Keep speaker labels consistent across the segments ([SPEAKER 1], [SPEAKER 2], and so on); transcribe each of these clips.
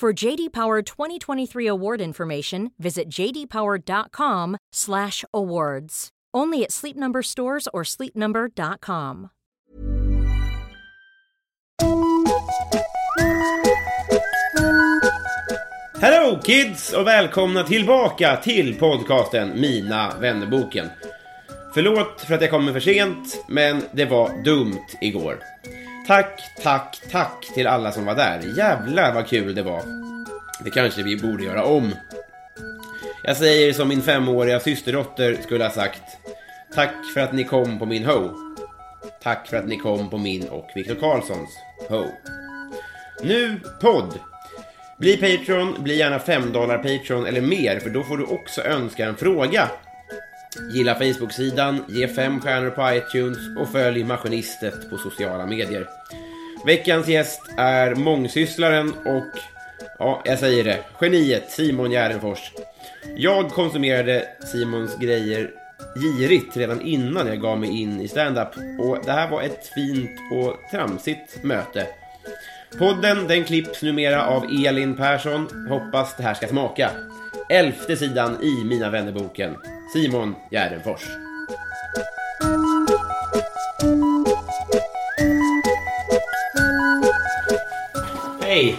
[SPEAKER 1] For JD Power 2023 award information, visit jdpower.com/awards. Only at Sleep Number stores or sleepnumber.com.
[SPEAKER 2] Hello kids och välkomna tillbaka till podcasten Mina vännerboken. Förlåt för att jag kommer för sent, men det var dumt igår. Tack, tack, tack till alla som var där. Jävlar vad kul det var. Det kanske vi borde göra om. Jag säger som min femåriga systerdotter skulle ha sagt. Tack för att ni kom på min ho. Tack för att ni kom på min och Viktor Karlssons ho. Nu podd. Bli Patreon, bli gärna 5 dollar Patreon eller mer för då får du också önska en fråga. Gilla Facebook-sidan, ge fem stjärnor på iTunes och följ Maskinistet på sociala medier. Veckans gäst är mångsysslaren och, ja, jag säger det, geniet Simon Gärdenfors. Jag konsumerade Simons grejer girigt redan innan jag gav mig in i stand-up och det här var ett fint och tramsigt möte. Podden den klipps numera av Elin Persson. Hoppas det här ska smaka. Elfte sidan i Mina vännerboken. Simon Gärdenfors. Hej!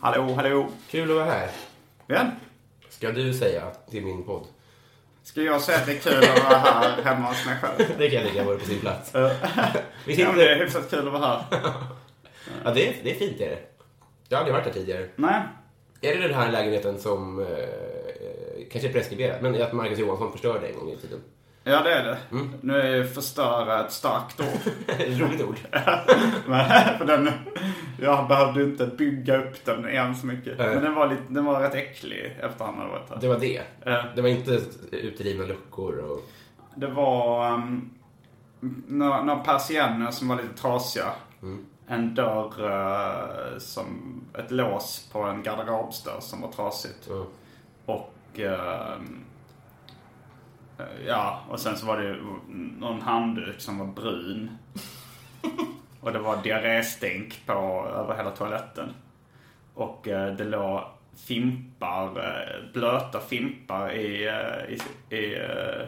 [SPEAKER 3] Hallå, hallå.
[SPEAKER 2] Kul att vara här.
[SPEAKER 3] Vem?
[SPEAKER 2] Ska du säga till min podd?
[SPEAKER 3] Ska jag säga att det är kul att vara här hemma hos mig själv?
[SPEAKER 2] Det kan jag tycka vore på sin plats. Vi
[SPEAKER 3] Ja, men det är
[SPEAKER 2] sitter...
[SPEAKER 3] hyfsat kul att vara här.
[SPEAKER 2] Ja, det är, det är fint är det. Jag har aldrig varit här tidigare.
[SPEAKER 3] Nej.
[SPEAKER 2] Är det den här lägenheten som eh, kanske är preskriberad, men att Marcus Johansson förstörde en gång i tiden?
[SPEAKER 3] Ja, det är det.
[SPEAKER 2] Mm.
[SPEAKER 3] Nu är förstöra ett starkt ord.
[SPEAKER 2] Roligt ord.
[SPEAKER 3] Men, för den, jag behövde inte bygga upp den igen så mycket.
[SPEAKER 2] Nej.
[SPEAKER 3] Men den var, lite, den var rätt äcklig efter han hade varit här.
[SPEAKER 2] Det var det.
[SPEAKER 3] Ja.
[SPEAKER 2] Det var inte utrivna luckor och...
[SPEAKER 3] Det var um, några, några persienner som var lite trasiga. En dörr eh, som ett lås på en garderobsdörr som var trasigt. Och ja, och sen så var det någon handduk som var brun. och det var diarréstinck på över hela toaletten. Och eh, det låg fimpar, eh, blöta fimpar i, eh, i, i, eh,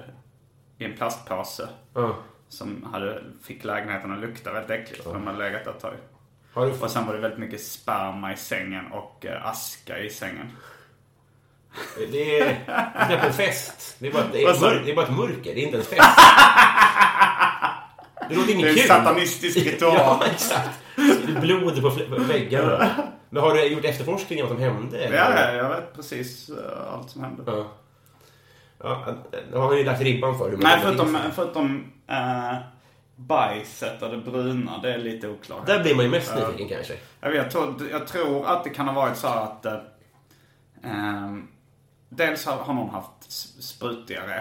[SPEAKER 3] i en plastpåse.
[SPEAKER 2] Ja.
[SPEAKER 3] Som hade, fick lägenheten att lukta väldigt äckligt för de hade legat där ett tag. Och sen var det väldigt mycket sperma i sängen och eh, aska i sängen.
[SPEAKER 2] Det är knappt en fest. Det är, bara, det, är
[SPEAKER 3] Vad sa
[SPEAKER 2] mör,
[SPEAKER 3] du?
[SPEAKER 2] det är bara ett mörker, det är inte en fest. Det låter
[SPEAKER 3] Det
[SPEAKER 2] inget
[SPEAKER 3] är en
[SPEAKER 2] kul.
[SPEAKER 3] satanistisk ritual.
[SPEAKER 2] Ja, exakt. Det är blod på på väggarna. Men har du gjort efterforskning om vad som hände? eller?
[SPEAKER 3] Ja, ja, jag vet precis eh, allt som hände.
[SPEAKER 2] Ja. Ja, då har han ju lagt ribban för hur man
[SPEAKER 3] Nej, förutom, förutom uh, bajset och det bruna. Det är lite oklart.
[SPEAKER 2] Där blir man ju mest nyfiken kanske.
[SPEAKER 3] Jag, vet, jag, tror, jag tror att det kan ha varit så att... eh, ehm, dels har, har någon haft s- sprutdiarré.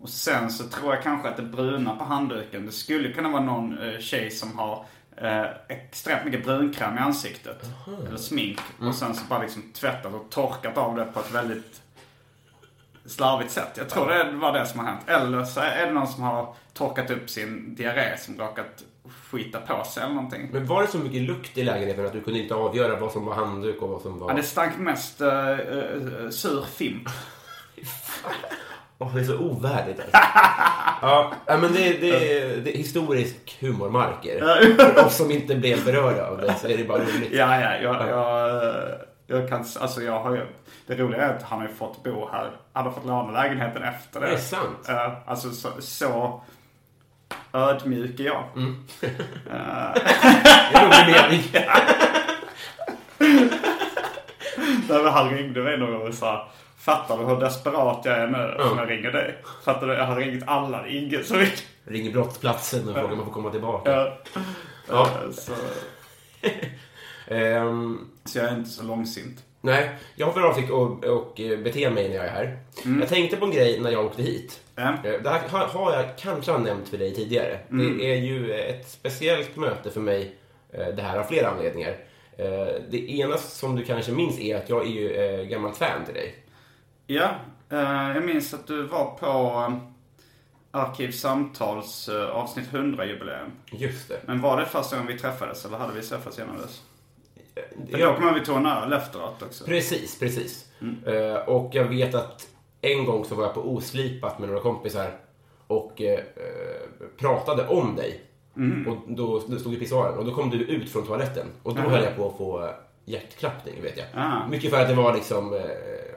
[SPEAKER 3] Och sen så tror jag kanske att det bruna på handduken, det skulle kunna vara någon uh, tjej som har eh, extremt mycket brunkräm i ansiktet. Eller smink. Och sen så bara liksom tvättat och torkat av det på ett väldigt slarvigt sätt. Jag tror det var det som har hänt. Eller så är det någon som har torkat upp sin diarré som skita på sig eller någonting.
[SPEAKER 2] Men var det så mycket lukt i lägenheten att du kunde inte avgöra vad som var handduk och vad som var...
[SPEAKER 3] Ja, det stank mest uh, uh, sur fimp.
[SPEAKER 2] Åh, det är så ovärdigt alltså. ja, men det, det, det är historisk humormarker. För oss som inte blev berörda av det så är det bara roligt.
[SPEAKER 3] Ja, ja, jag, jag, Jag kan, alltså jag har ju, det roliga är att han har ju fått bo här. Han har fått låna lägenheten efter det.
[SPEAKER 2] Det är sant.
[SPEAKER 3] Eh, alltså så, så ödmjuk är jag.
[SPEAKER 2] Mm. Rolig mening.
[SPEAKER 3] Nej, men han ringde mig någon gång och sa Fattar du hur desperat jag är nu som jag ringer dig? Fattar du? Jag har ringt alla. Det är ingen som vill.
[SPEAKER 2] Ringer brottsplatsen och frågar om man får komma tillbaka.
[SPEAKER 3] Ja.
[SPEAKER 2] Ja.
[SPEAKER 3] Eh, Så,
[SPEAKER 2] Ehm,
[SPEAKER 3] så jag är inte så långsint.
[SPEAKER 2] nej, jag har för avsikt att och, eh, bete mig när jag är här. Jag tänkte på en grej när jag åkte hit. Eh, Det här har, har jag kanske har nämnt för dig tidigare. Det är ju ett speciellt möte för mig, eh, det här av flera anledningar. Det ena som du kanske minns är att jag är ju gammalt fan till dig.
[SPEAKER 3] Ja, jag minns att du var på Arkivsamtals avsnitt 100-jubileum.
[SPEAKER 2] Just det.
[SPEAKER 3] Men var det första gången vi träffades eller hade vi träffats innan dess? För
[SPEAKER 2] Jag-
[SPEAKER 3] då kommer vi ta en öl efteråt också.
[SPEAKER 2] Precis, precis. Eh, och jag vet att en gång så var jag på Oslipat med några kompisar och eh, eh, pratade om dig. Och då, då stod i pissoaren och då kom du ut från toaletten och då
[SPEAKER 3] Aha.
[SPEAKER 2] höll jag på att få hjärtklappning, vet jag.
[SPEAKER 3] Ah.
[SPEAKER 2] Mycket för att det var liksom, eh,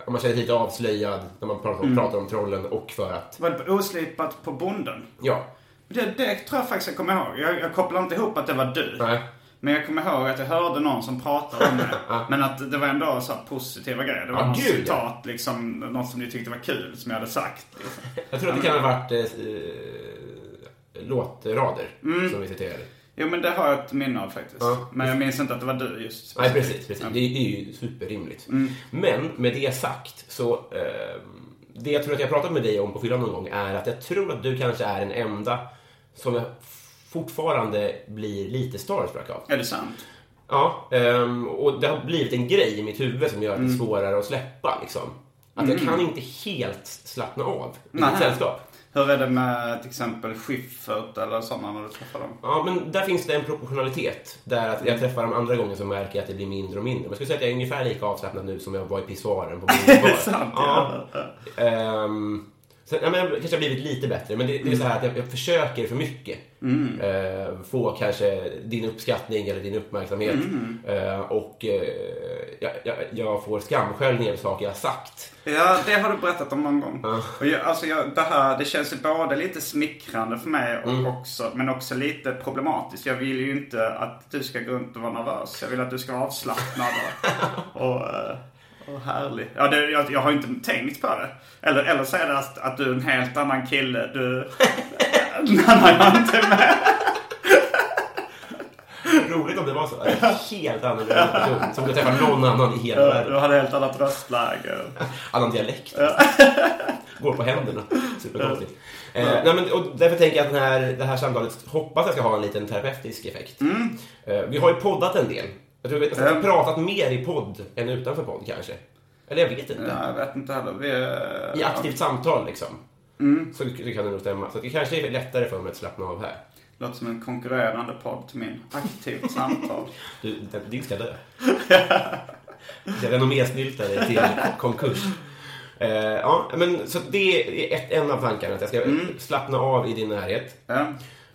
[SPEAKER 2] man kände sig lite avslöjad när man pratar om, pratar om trollen och för att,
[SPEAKER 3] Var det oslipat på bonden?
[SPEAKER 2] ja,
[SPEAKER 3] Det, det tror jag faktiskt jag kommer ihåg. Jag, jag kopplar inte ihop att det var du.
[SPEAKER 2] nej.
[SPEAKER 3] Men jag kommer ihåg att jag hörde någon som pratade om det. Men att det var ändå så positiva grejer. Det var
[SPEAKER 2] Ja,
[SPEAKER 3] något
[SPEAKER 2] gud, ja.
[SPEAKER 3] citat, liksom, något som ni tyckte var kul, som jag hade sagt. Liksom.
[SPEAKER 2] Jag tror att det kan ha varit eh, eh, låtrader som vi citerade.
[SPEAKER 3] Jo men det har jag ett minne av faktiskt.
[SPEAKER 2] Ja.
[SPEAKER 3] Men jag minns inte att det var du just.
[SPEAKER 2] Nej, precis. precis. Det, är- ju superrimligt. Men med det sagt så... Eh, det jag tror att jag pratat med dig om på fyllan någon gång är att jag tror att du kanske är den enda som jag fortfarande blir lite starstruck av.
[SPEAKER 3] Är det sant?
[SPEAKER 2] Ja, ehm, och det har blivit en grej i mitt huvud som gör det svårare att släppa. Liksom. Att jag kan inte helt slappna av i ditt sällskap.
[SPEAKER 3] Hur är det med till exempel Schyffert eller sådana när du träffar dem?
[SPEAKER 2] Ja, men där finns det en proportionalitet. Där att jag träffar dem andra gånger så märker jag att det blir mindre och mindre. Men jag skulle säga att jag är ungefär lika avslappnad nu som jag var i pissoaren på min bar.
[SPEAKER 3] Sant,
[SPEAKER 2] ja. Ehm, så, ja, men kanske har blivit lite bättre, men det, det är så här att jag, jag försöker för mycket. Eh, få kanske din uppskattning eller din uppmärksamhet. Eh, och eh, jag, jag, jag får skamsköljning över saker jag har sagt.
[SPEAKER 3] Ja, det har du berättat om någon gång. Och jag, alltså det här, det känns ju både lite smickrande för mig och också, men också lite problematiskt. Jag vill ju inte att du ska gå runt och vara nervös. Jag vill att du ska vara avslappnad och, och, och härlig. Ja, det, jag, jag har inte tänkt på det. Eller, eller så är det att, att du är en helt annan kille. Du, när jag inte med.
[SPEAKER 2] Roligt om det var så. En helt annorlunda person som du träffar någon annan i hela
[SPEAKER 3] Du
[SPEAKER 2] världen.
[SPEAKER 3] hade helt annat röstläge.
[SPEAKER 2] Annan dialekt. Går på händerna. Superkonstigt. Eh, nej, men, och därför tänker jag att den här, det här samtalet hoppas jag ska ha en liten terapeutisk effekt. Eh, vi har ju poddat en del. Jag tror vi har
[SPEAKER 3] Mm.
[SPEAKER 2] pratat mer i podd än utanför podd kanske. Eller jag vet inte.
[SPEAKER 3] Ja, jag vet inte heller. Är,
[SPEAKER 2] I aktivt samtal liksom.
[SPEAKER 3] Mm.
[SPEAKER 2] Så det kan det nog stämma. Så det kanske är lättare för mig att slappna av här.
[SPEAKER 3] Låter som en konkurrerande podd till min. Aktivt samtal.
[SPEAKER 2] Du, den- din ska dö. Jag renommésnyltar dig till konkurs. Eh, ja, men, så det är ett, en av tankarna, att jag ska
[SPEAKER 3] Mm.
[SPEAKER 2] slappna av i din närhet.
[SPEAKER 3] Ja.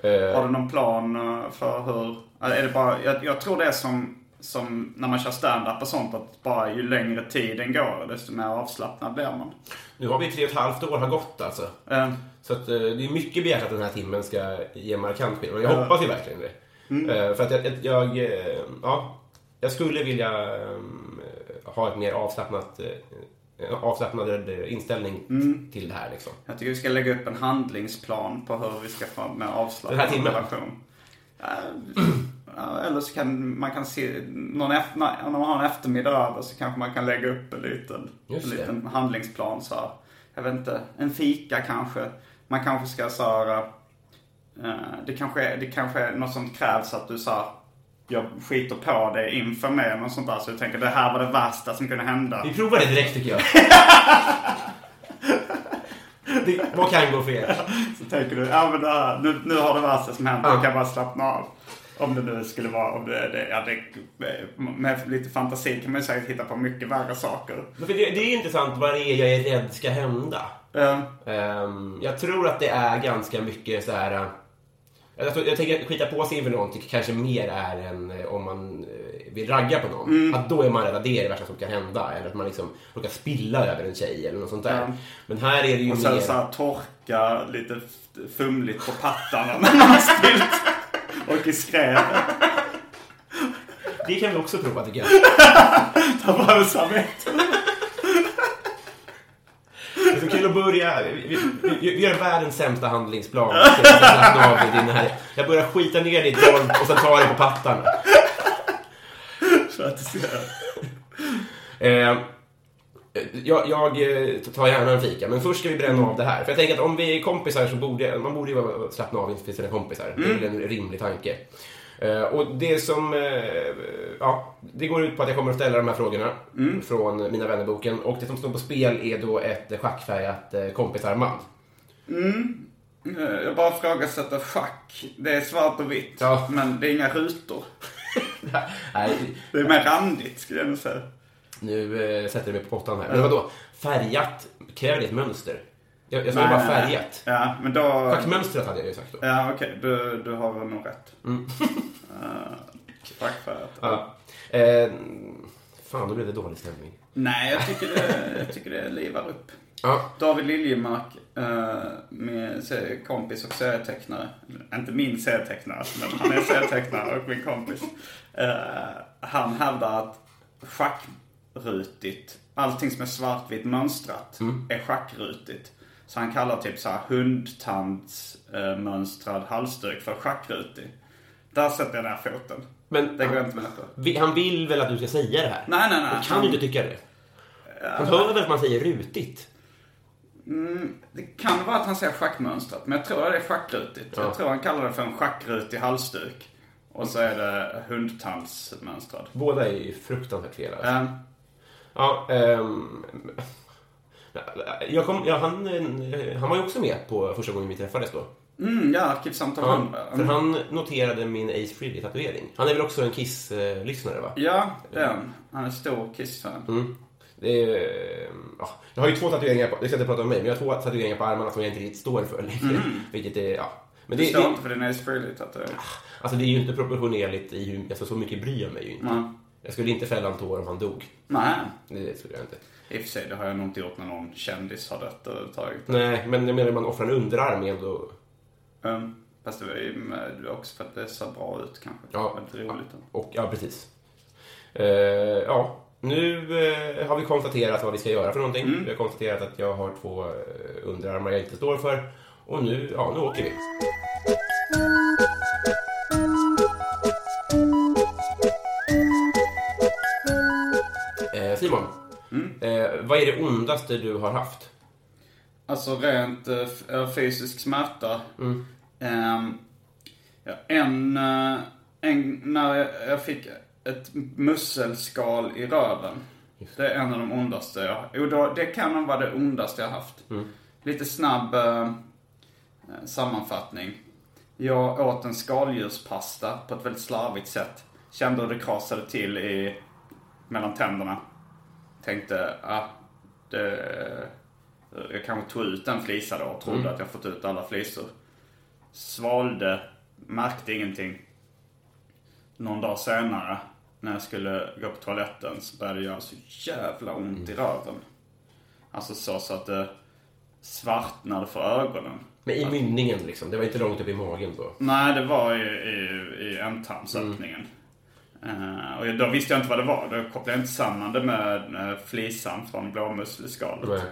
[SPEAKER 2] Eh,
[SPEAKER 3] Har du någon plan eh, för hur... Är det bara, jag, jag tror det är som, som när man kör stand-up och sånt att bara ju längre tiden går desto mer avslappnad blir man.
[SPEAKER 2] nu har vi tre och ett halvt år har gått alltså.
[SPEAKER 3] Eh,
[SPEAKER 2] Så att, eh, det är mycket begärt att den här timmen ska ge markant skillnad. Jag hoppas ju verkligen det.
[SPEAKER 3] Mm.
[SPEAKER 2] Eh, för att jag, jag, jag, ja, jag skulle vilja ha ett mer avslappnat, avslappnad inställning
[SPEAKER 3] Mm.
[SPEAKER 2] till det här liksom.
[SPEAKER 3] jag tycker vi ska lägga upp en handlingsplan på hur vi ska få
[SPEAKER 2] Den här
[SPEAKER 3] avslappnad
[SPEAKER 2] timmen?
[SPEAKER 3] relation. Ja, ja, eller så kan man kan se, någon efter, när man har en eftermiddag över så kanske man kan lägga upp en liten, en liten handlingsplan så här. Jag vet inte, en fika kanske. Man kanske ska så här, eh, det, kanske är, det kanske är något som krävs att du så här, jag skiter på det inför mig eller sånt där. Så jag tänker det här var det värsta som kunde hända.
[SPEAKER 2] Vi provar det direkt tycker jag. det, vad kan gå fel?
[SPEAKER 3] Så tänker du, ja men det här, nu, nu har det värsta som hänt,
[SPEAKER 2] Ja.
[SPEAKER 3] jag kan bara slappna av. Om det nu skulle vara, om det, det, ja, det, med lite fantasi kan man ju säkert hitta på mycket värre saker.
[SPEAKER 2] För det, det är intressant vad det är jag är rädd ska hända.
[SPEAKER 3] Eh,
[SPEAKER 2] Ehm, jag tror att det är ganska mycket så här... eh, Jag, tror, jag tänker att skita på sig inför någonting kanske mer är än eh, om man eh, vill ragga på någon. Att då är man rädd att det är det värsta som kan hända. Eller att man liksom råkar spilla över en tjej eller något sånt där.
[SPEAKER 3] Ja.
[SPEAKER 2] Men här är det ju
[SPEAKER 3] Och sen
[SPEAKER 2] mer...
[SPEAKER 3] så här torka lite fumligt på pattarna när man har spillt. Och i skräp.
[SPEAKER 2] Det kan vi också prova tycker jag.
[SPEAKER 3] Ta fram servett.
[SPEAKER 2] Det är så kul att börja. Vi, vi, vi, gör världens sämsta handlingsplan. Jag din här. Jag börjar skita ner ditt golv och sen tar jag på pattarna.
[SPEAKER 3] Så att det ser.
[SPEAKER 2] Jag, jag eh, tar gärna en fika, men först ska vi bränna av det här. För jag tänker att om vi är kompisar så borde man borde ju slappna av inför sina kompisar. Det är väl en rimlig tanke. Eh, och det som, eh, ja, det går ut på att jag kommer att ställa de här frågorna från Mina vännerboken. Och det som står på spel är då ett schackfärgat kompisarmband.
[SPEAKER 3] Eh, Jag bara ifrågasätter schack. Det är svart och vitt.
[SPEAKER 2] Ja.
[SPEAKER 3] Men det är inga rutor.
[SPEAKER 2] Nej,
[SPEAKER 3] Det är mer randigt skulle jag nog säga.
[SPEAKER 2] Nu eh, sätter jag mig på pottan här. Men vadå? Färgat, kräver det ett mönster? Jag, jag sa ju bara färgat.
[SPEAKER 3] Ja, men då...
[SPEAKER 2] Schackmönstret hade jag ju sagt då.
[SPEAKER 3] Ja, okej. Du, du har väl nog rätt. Mm. Schackfärgat.
[SPEAKER 2] Ja. Eh, fan, då blev det dålig stämning.
[SPEAKER 3] Nej, jag tycker det, jag tycker det livar upp.
[SPEAKER 2] Ja,
[SPEAKER 3] David Liljemark, eh, se- kompis och serietecknare. Inte min serietecknare, men han är serietecknare och min kompis. Eh, han hävdar att schackrutigt, allting som är svartvitt mönstrat, är schackrutigt. Så han kallar typ så här hundtandsmönstrad halsduk för schackrutig. Där sätter jag ner foten.
[SPEAKER 2] men
[SPEAKER 3] Det går jag inte med på.
[SPEAKER 2] han vill väl att du ska säga det här?
[SPEAKER 3] Nej, nej, nej.
[SPEAKER 2] Du kan ju inte tycka det. Han hör väl att man säger rutigt?
[SPEAKER 3] Det kan vara att han säger schackmönstrat, men jag tror att det är schackrutigt.
[SPEAKER 2] Ja.
[SPEAKER 3] Jag tror han kallar det för en schackrutig halsduk. Och så är det hundtandsmönstrad.
[SPEAKER 2] Båda är ju fruktansvärt fel. Alltså.
[SPEAKER 3] Eh,
[SPEAKER 2] Ja, ehm, jag kom, ja, han, eh, han var ju också med på första gången vi träffades då.
[SPEAKER 3] mm, ja, Arkivsamtal 100.
[SPEAKER 2] för han noterade min Ace Frehley-tatuering. Han är väl också en Kiss-lyssnare, va?
[SPEAKER 3] Ja, den. Han är stor Kiss-fan.
[SPEAKER 2] Mm. Det är, ja, jag har ju två tatueringar på, det ska inte prata om mig, men jag har två tatueringar på armarna som jag inte riktigt står för längre. Vilket är, ja. Men
[SPEAKER 3] Det
[SPEAKER 2] det,
[SPEAKER 3] står
[SPEAKER 2] det,
[SPEAKER 3] inte för din Ace Frehley-tatuering.
[SPEAKER 2] alltså det är ju inte proportionerligt i hur, alltså så mycket bryr jag mig ju inte.
[SPEAKER 3] Nej.
[SPEAKER 2] Jag skulle inte fälla en tår om han dog.
[SPEAKER 3] Nej.
[SPEAKER 2] Det skulle jag inte.
[SPEAKER 3] I och för sig, det har jag nog inte gjort när någon kändis har dött överhuvudtaget.
[SPEAKER 2] Nej, men jag menar man offrar en underarm och...
[SPEAKER 3] Um, fast det var ju också för att det ser bra ut kanske.
[SPEAKER 2] Ja.
[SPEAKER 3] Roligt.
[SPEAKER 2] och ja, precis. Eh, ja, nu eh, har vi konstaterat vad vi ska göra för någonting. Vi har konstaterat att jag har två eh, underarmar jag inte står för. Och nu, ja, nu åker vi. Eh, Simon, eh, vad är det ondaste du har haft?
[SPEAKER 3] Alltså rent eh, eh, fysisk smärta. Ehm, ja, en, eh, en, när jag, fick ett musselskal i röven. Det är en av de ondaste jag Jo, då, det kan nog vara det ondaste jag haft. Lite snabb eh, eh, sammanfattning. Jag åt en skaldjurspasta på ett väldigt slarvigt sätt. Kände hur det krasade till i, mellan tänderna. Tänkte, ah, det, jag kanske tog ut en flisa då och trodde att jag fått ut alla flisor. Svalde, märkte ingenting. Någon dag senare, när jag skulle gå på toaletten, så började det göra så jävla ont i röven. Alltså så, så att det svartnade för ögonen.
[SPEAKER 2] Men i mynningen liksom, det var inte långt upp i magen då.
[SPEAKER 3] Nej, det var i, i, i ändtarmsöppningen. Eh, och då visste jag inte vad det var. Då kopplade jag inte samman det med uh, flisan från blåmusselskalet.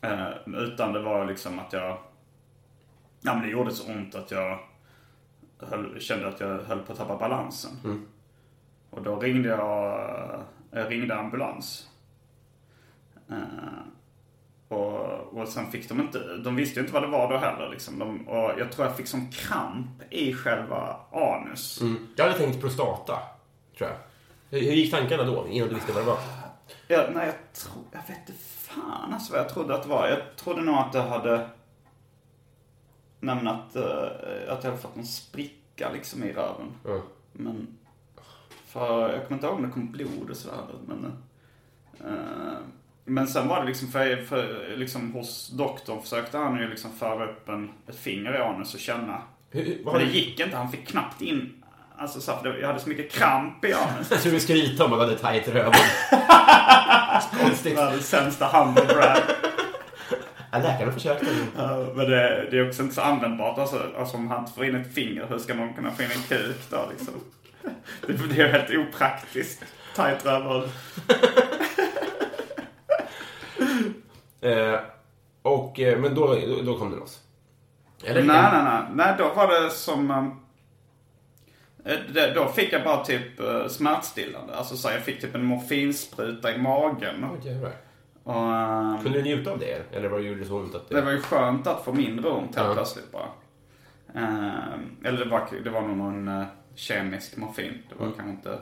[SPEAKER 3] Eh, utan det var liksom att jag... Ja men det gjorde så ont att jag höll, kände att jag höll på att tappa balansen. Och då ringde jag, jag ringde ambulans. Och, och sen fick de inte, de visste ju inte vad det var då heller liksom. De, och jag tror jag fick som kramp i själva anus.
[SPEAKER 2] Mm. Jag hade tänkt prostata, tror jag. Hur, hur gick tankarna då, innan du visste vad det var?
[SPEAKER 3] Ja, nej, jag tror... Jag vet inte fan alltså vad jag trodde att det var. Jag trodde nog att det hade... Men att, eh, att jag hade fått en spricka liksom i röven.
[SPEAKER 2] Mm.
[SPEAKER 3] Men... För jag kommer inte ihåg om det kom blod och sådär. Men, eh, men sen var det liksom, för, för liksom hos doktorn försökte han ju liksom föra upp en, ett finger i anus och känna. Men det
[SPEAKER 2] du,
[SPEAKER 3] gick inte. Han fick knappt in Alltså så för jag hade så mycket kramp i armen.
[SPEAKER 2] Jag vi skryta om att man hade tajt röv. Konstigt.
[SPEAKER 3] Det sämsta humble brag.
[SPEAKER 2] Ja, läkarna försökte.
[SPEAKER 3] Ja, Men det, det är också inte så användbart. Alltså, alltså om han inte får in ett finger, hur ska man kunna få in en kuk då liksom? Det, det är helt opraktiskt. Tajt rövhål.
[SPEAKER 2] Eh, och, eh, men då, då kom det loss. Eller?
[SPEAKER 3] Nej, nej, nej. Nej, då var det som... eh, det- Då fick jag bara typ eh, smärtstillande. Alltså så här, jag fick typ en morfinspruta i magen.
[SPEAKER 2] Jävlar.
[SPEAKER 3] Och, eh,
[SPEAKER 2] Kunde du njuta av det? Eller var det gjorde det så ont att
[SPEAKER 3] det var ju skönt att få mindre ont helt
[SPEAKER 2] Ja.
[SPEAKER 3] plötsligt bara. Eh, eller det var, det var nog någon eh, kemisk morfin. Det var
[SPEAKER 2] Mm.
[SPEAKER 3] kanske inte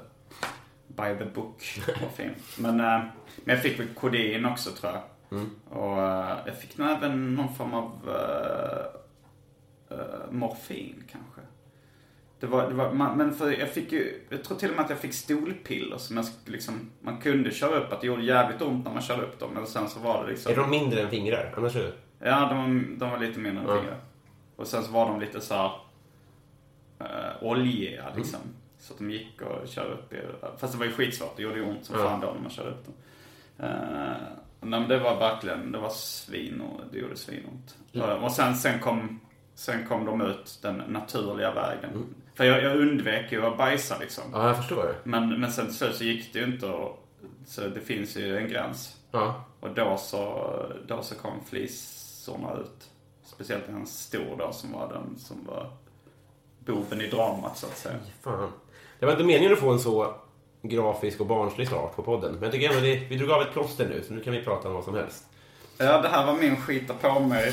[SPEAKER 3] by the book morfin. men, eh, men jag fick väl kodein också tror jag.
[SPEAKER 2] Mm.
[SPEAKER 3] Och eh, jag fick nog även någon form av eh, eh, morfin kanske. Det var, det var, man, men för jag fick ju, jag tror till och med att jag fick stolpiller som jag liksom, man kunde köra upp. Att det gjorde jävligt ont när man körde upp dem. Men sen så var det liksom.
[SPEAKER 2] Är de mindre än fingrar? Annars är det...
[SPEAKER 3] Ja, de, var- de var lite mindre än
[SPEAKER 2] Ja.
[SPEAKER 3] fingrar. Och sen så var de lite så här uh, oljiga liksom. Så att de gick och körde upp i, Fast det var ju skitsvårt. Det gjorde ju ont som
[SPEAKER 2] Ja.
[SPEAKER 3] fan då när man körde upp dem. Uh, nej men det var verkligen, det var svin och det gjorde svinont. Uh, och sen, sen kom, sen kom de ut den naturliga vägen. För jag, jag undvek ju att bajsa liksom.
[SPEAKER 2] Ja, jag förstår.
[SPEAKER 3] Men, men sen till slut så gick det ju inte och, Så det finns ju en gräns.
[SPEAKER 2] Ja.
[SPEAKER 3] Och då så, då så kom flisorna ut. Speciellt en stor då som var den som var boven i dramat så att säga.
[SPEAKER 2] Fan. Det var inte meningen att få en så grafisk och barnslig start på podden. Men jag tycker ändå vi, vi drog av ett plåster nu, så nu kan vi prata om vad som helst.
[SPEAKER 3] Ja, det här var min skita på mig.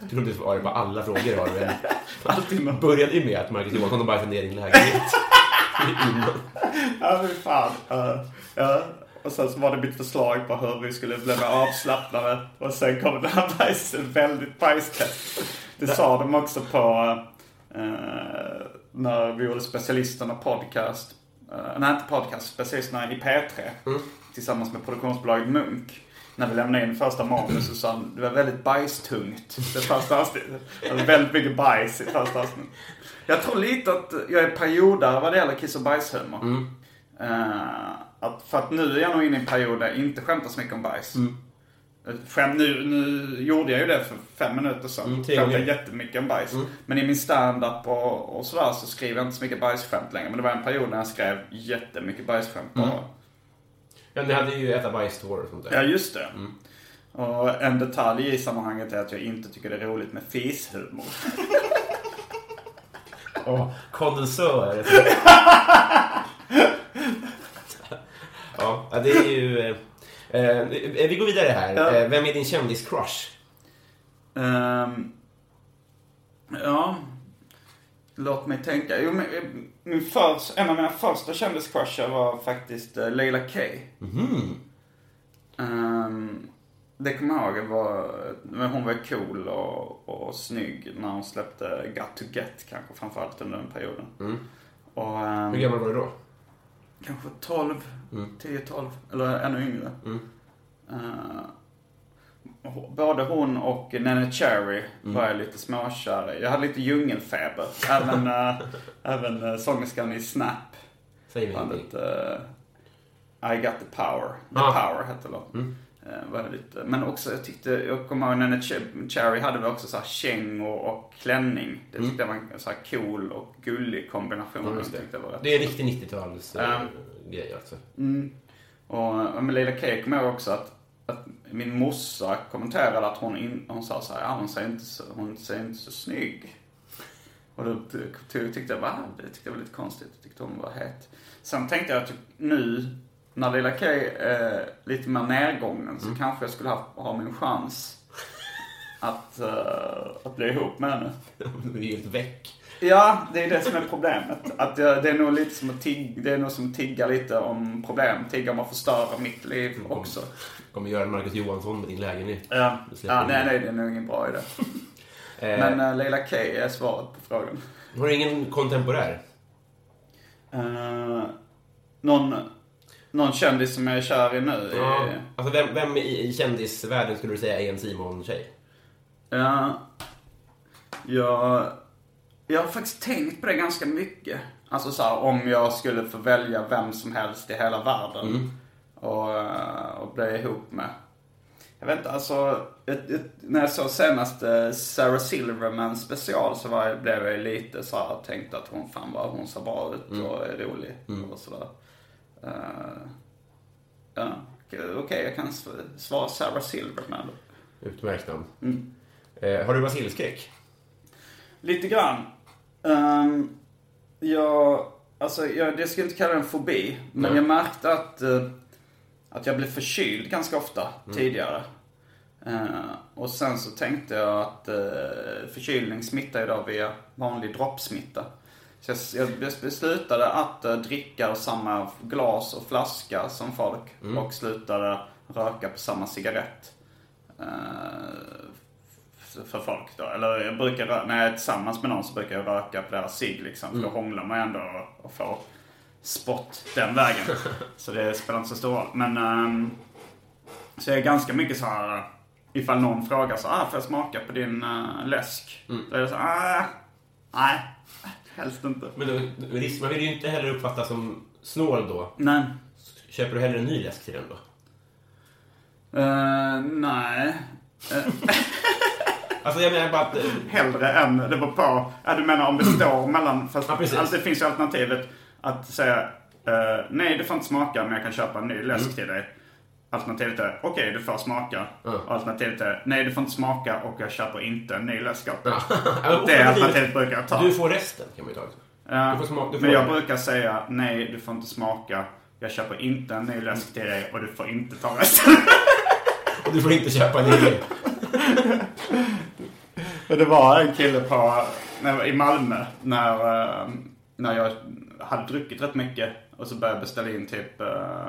[SPEAKER 2] Du tror inte svarar på alla frågor har du väl? Alltid började ju med att Marcus Johansson bajsade ner i din lägenhet.
[SPEAKER 3] Ja, fy fan. Ja, ja. Och sen så var det mitt förslag på hur vi skulle bli mer avslappnade. Och sen kom det här bajset, väldigt bajstätt. Det sa de också på eh, när vi gjorde specialisterna podcast. Eh, nej, inte podcast, specialisterna i P3. Tillsammans med produktionsbolaget Munk. När vi lämnade in första manus så han det var väldigt bajstungt. Det första avsnittet. Det var väldigt mycket bajs i första avsnittet. Jag tror lite att jag är periodare vad det gäller kiss och bajshumor. Eh, att, för att nu är jag nog inne i en period där jag inte skämtar så mycket om bajs. Eh, Skämt, nu, nu gjorde jag ju det för fem minuter sedan.
[SPEAKER 2] Mm, gånger.
[SPEAKER 3] jättemycket om bajs. Men i min stand-up och, och sådär så skriver jag inte så mycket bajsskämt längre. Men det var en period när jag skrev jättemycket bajsskämt bara.
[SPEAKER 2] Ja, ni hade ju äta bajstår och sånt där.
[SPEAKER 3] Ja, just det. Och en detalj i sammanhanget är att jag inte tycker det är roligt med fishumor.
[SPEAKER 2] Åh, kondensör. ja, ja, det är ju... Eh, eh, vi går vidare här.
[SPEAKER 3] Ja.
[SPEAKER 2] Eh, vem är din kändis-crush?
[SPEAKER 3] Ehm, ja, låt mig tänka. Jo, men, eh, min förs, en av mina första kändiscrushar var faktiskt uh, Leila K. Ehm, det kommer jag ihåg. Var, men hon var cool och, och snygg när hon släppte Got to Get kanske framförallt under den perioden. Och, ehm,
[SPEAKER 2] Hur gammal var du då?
[SPEAKER 3] Kanske 12, 10-12 eller ännu yngre. Eh, både hon och Nene Cherry var jag lite småkär i. Jag hade lite djungelfeber. Även, uh, även uh, sångerskan i Snap.
[SPEAKER 2] Säg mig.
[SPEAKER 3] Bandet uh, I got the power. The
[SPEAKER 2] Ah.
[SPEAKER 3] power hette låten. Eh, var lite, men också jag tyckte, jag kommer ihåg Ch- Cherry hade väl också så här kängor och klänning. Det tyckte jag var en så här cool och gullig kombination.
[SPEAKER 2] Ja, just
[SPEAKER 3] Jag var
[SPEAKER 2] Det är riktig 90-tals eh,
[SPEAKER 3] Ja.
[SPEAKER 2] grej alltså.
[SPEAKER 3] Och och med Leila K kommer jag också att, att min morsa kommenterade att hon, in, hon sa så här, ja hon ser inte så, hon ser inte så snygg. Och då ty- ty- tyckte jag, va? Det tyckte jag var lite konstigt. Jag tyckte hon var het. Sen tänkte jag typ nu, när Leila K är lite mer nedgången, så kanske jag skulle ha, ha min chans att, eh, att bli ihop med henne.
[SPEAKER 2] Du är helt väck.
[SPEAKER 3] Ja, det är det som är problemet. Att jag, det är nog lite som att tigga, det är nog som tigga lite om problem. Tigga om att förstöra mitt liv också.
[SPEAKER 2] Kommer göra Marcus Johansson med din lägenhet.
[SPEAKER 3] Ja, ja nej,
[SPEAKER 2] det.
[SPEAKER 3] nej, det är nog ingen bra idé.
[SPEAKER 2] Eh,
[SPEAKER 3] Men uh, Leila K är svaret på frågan.
[SPEAKER 2] Har du ingen kontemporär?
[SPEAKER 3] Uh, någon, någon kändis som jag är kär i nu?
[SPEAKER 2] Ja.
[SPEAKER 3] Är,
[SPEAKER 2] Alltså vem, vem i, i kändisvärlden skulle du säga är en Simon-tjej?
[SPEAKER 3] ja, jag, jag har faktiskt tänkt på det ganska mycket. Alltså så här, om jag skulle få välja vem som helst i hela världen. Och, eh, och bli ihop med. Jag vet inte, alltså. Ett, ett, när jag såg senast eh, Sarah Silverman special så var, blev jag lite så här, tänkte att hon fan vad hon ser bra ut och är rolig och sådär. Uh, ja, okej jag kan sv- svara Sarah Silverman.
[SPEAKER 2] Utmärkt namn. Eh, har du basilskräck?
[SPEAKER 3] Lite grann. Um, jag, alltså jag, det skulle jag inte kalla en fobi. Men
[SPEAKER 2] Nej.
[SPEAKER 3] jag märkte att, eh, att jag blev förkyld ganska ofta tidigare. Eh, och sen så tänkte jag att uh, förkylning smittar då via vanlig droppsmitta. Så jag, jag bes- beslutade att eh, dricka ur samma glas och flaska som folk. Och slutade röka på samma cigarett. Eh, f- för folk då. Eller jag brukar, rö- när jag är tillsammans med någon så brukar jag röka på deras cigg liksom. För då hånglar man ändå och, och får spott den vägen. så det spelar inte så stor roll. Men ehm, så jag är ganska mycket så här ifall någon frågar så ah, får jag smaka på din uh, läsk? Då är det så ah, nej, helst inte.
[SPEAKER 2] Men då, man vill ju inte heller uppfattas som snål då.
[SPEAKER 3] Nej.
[SPEAKER 2] Köper du hellre en ny läsk till den då?
[SPEAKER 3] Eh, nej.
[SPEAKER 2] Alltså jag menar bara att... eh,
[SPEAKER 3] Hellre än, det beror på. Ja, du menar om det står mellan, fast
[SPEAKER 2] Ja, precis.
[SPEAKER 3] alltså, det finns ju alternativet att säga eh, nej du får inte smaka men jag kan köpa en ny läsk till dig. Alternativet är okej du får smaka.
[SPEAKER 2] Mm.
[SPEAKER 3] Alternativet är nej du får inte smaka och jag köper inte en ny läsk åt dig.
[SPEAKER 2] Ja,
[SPEAKER 3] Det alternativet brukar jag ta.
[SPEAKER 2] Du får resten kan man ju ta också. Du får smaka- du får-
[SPEAKER 3] Men jag brukar säga nej du får inte smaka. Jag köper inte en ny läsk till dig och du får inte ta resten.
[SPEAKER 2] Och du får inte köpa en.
[SPEAKER 3] För det var en kille på, när, i Malmö när, eh, när jag hade druckit rätt mycket och så började jag beställa in typ eh,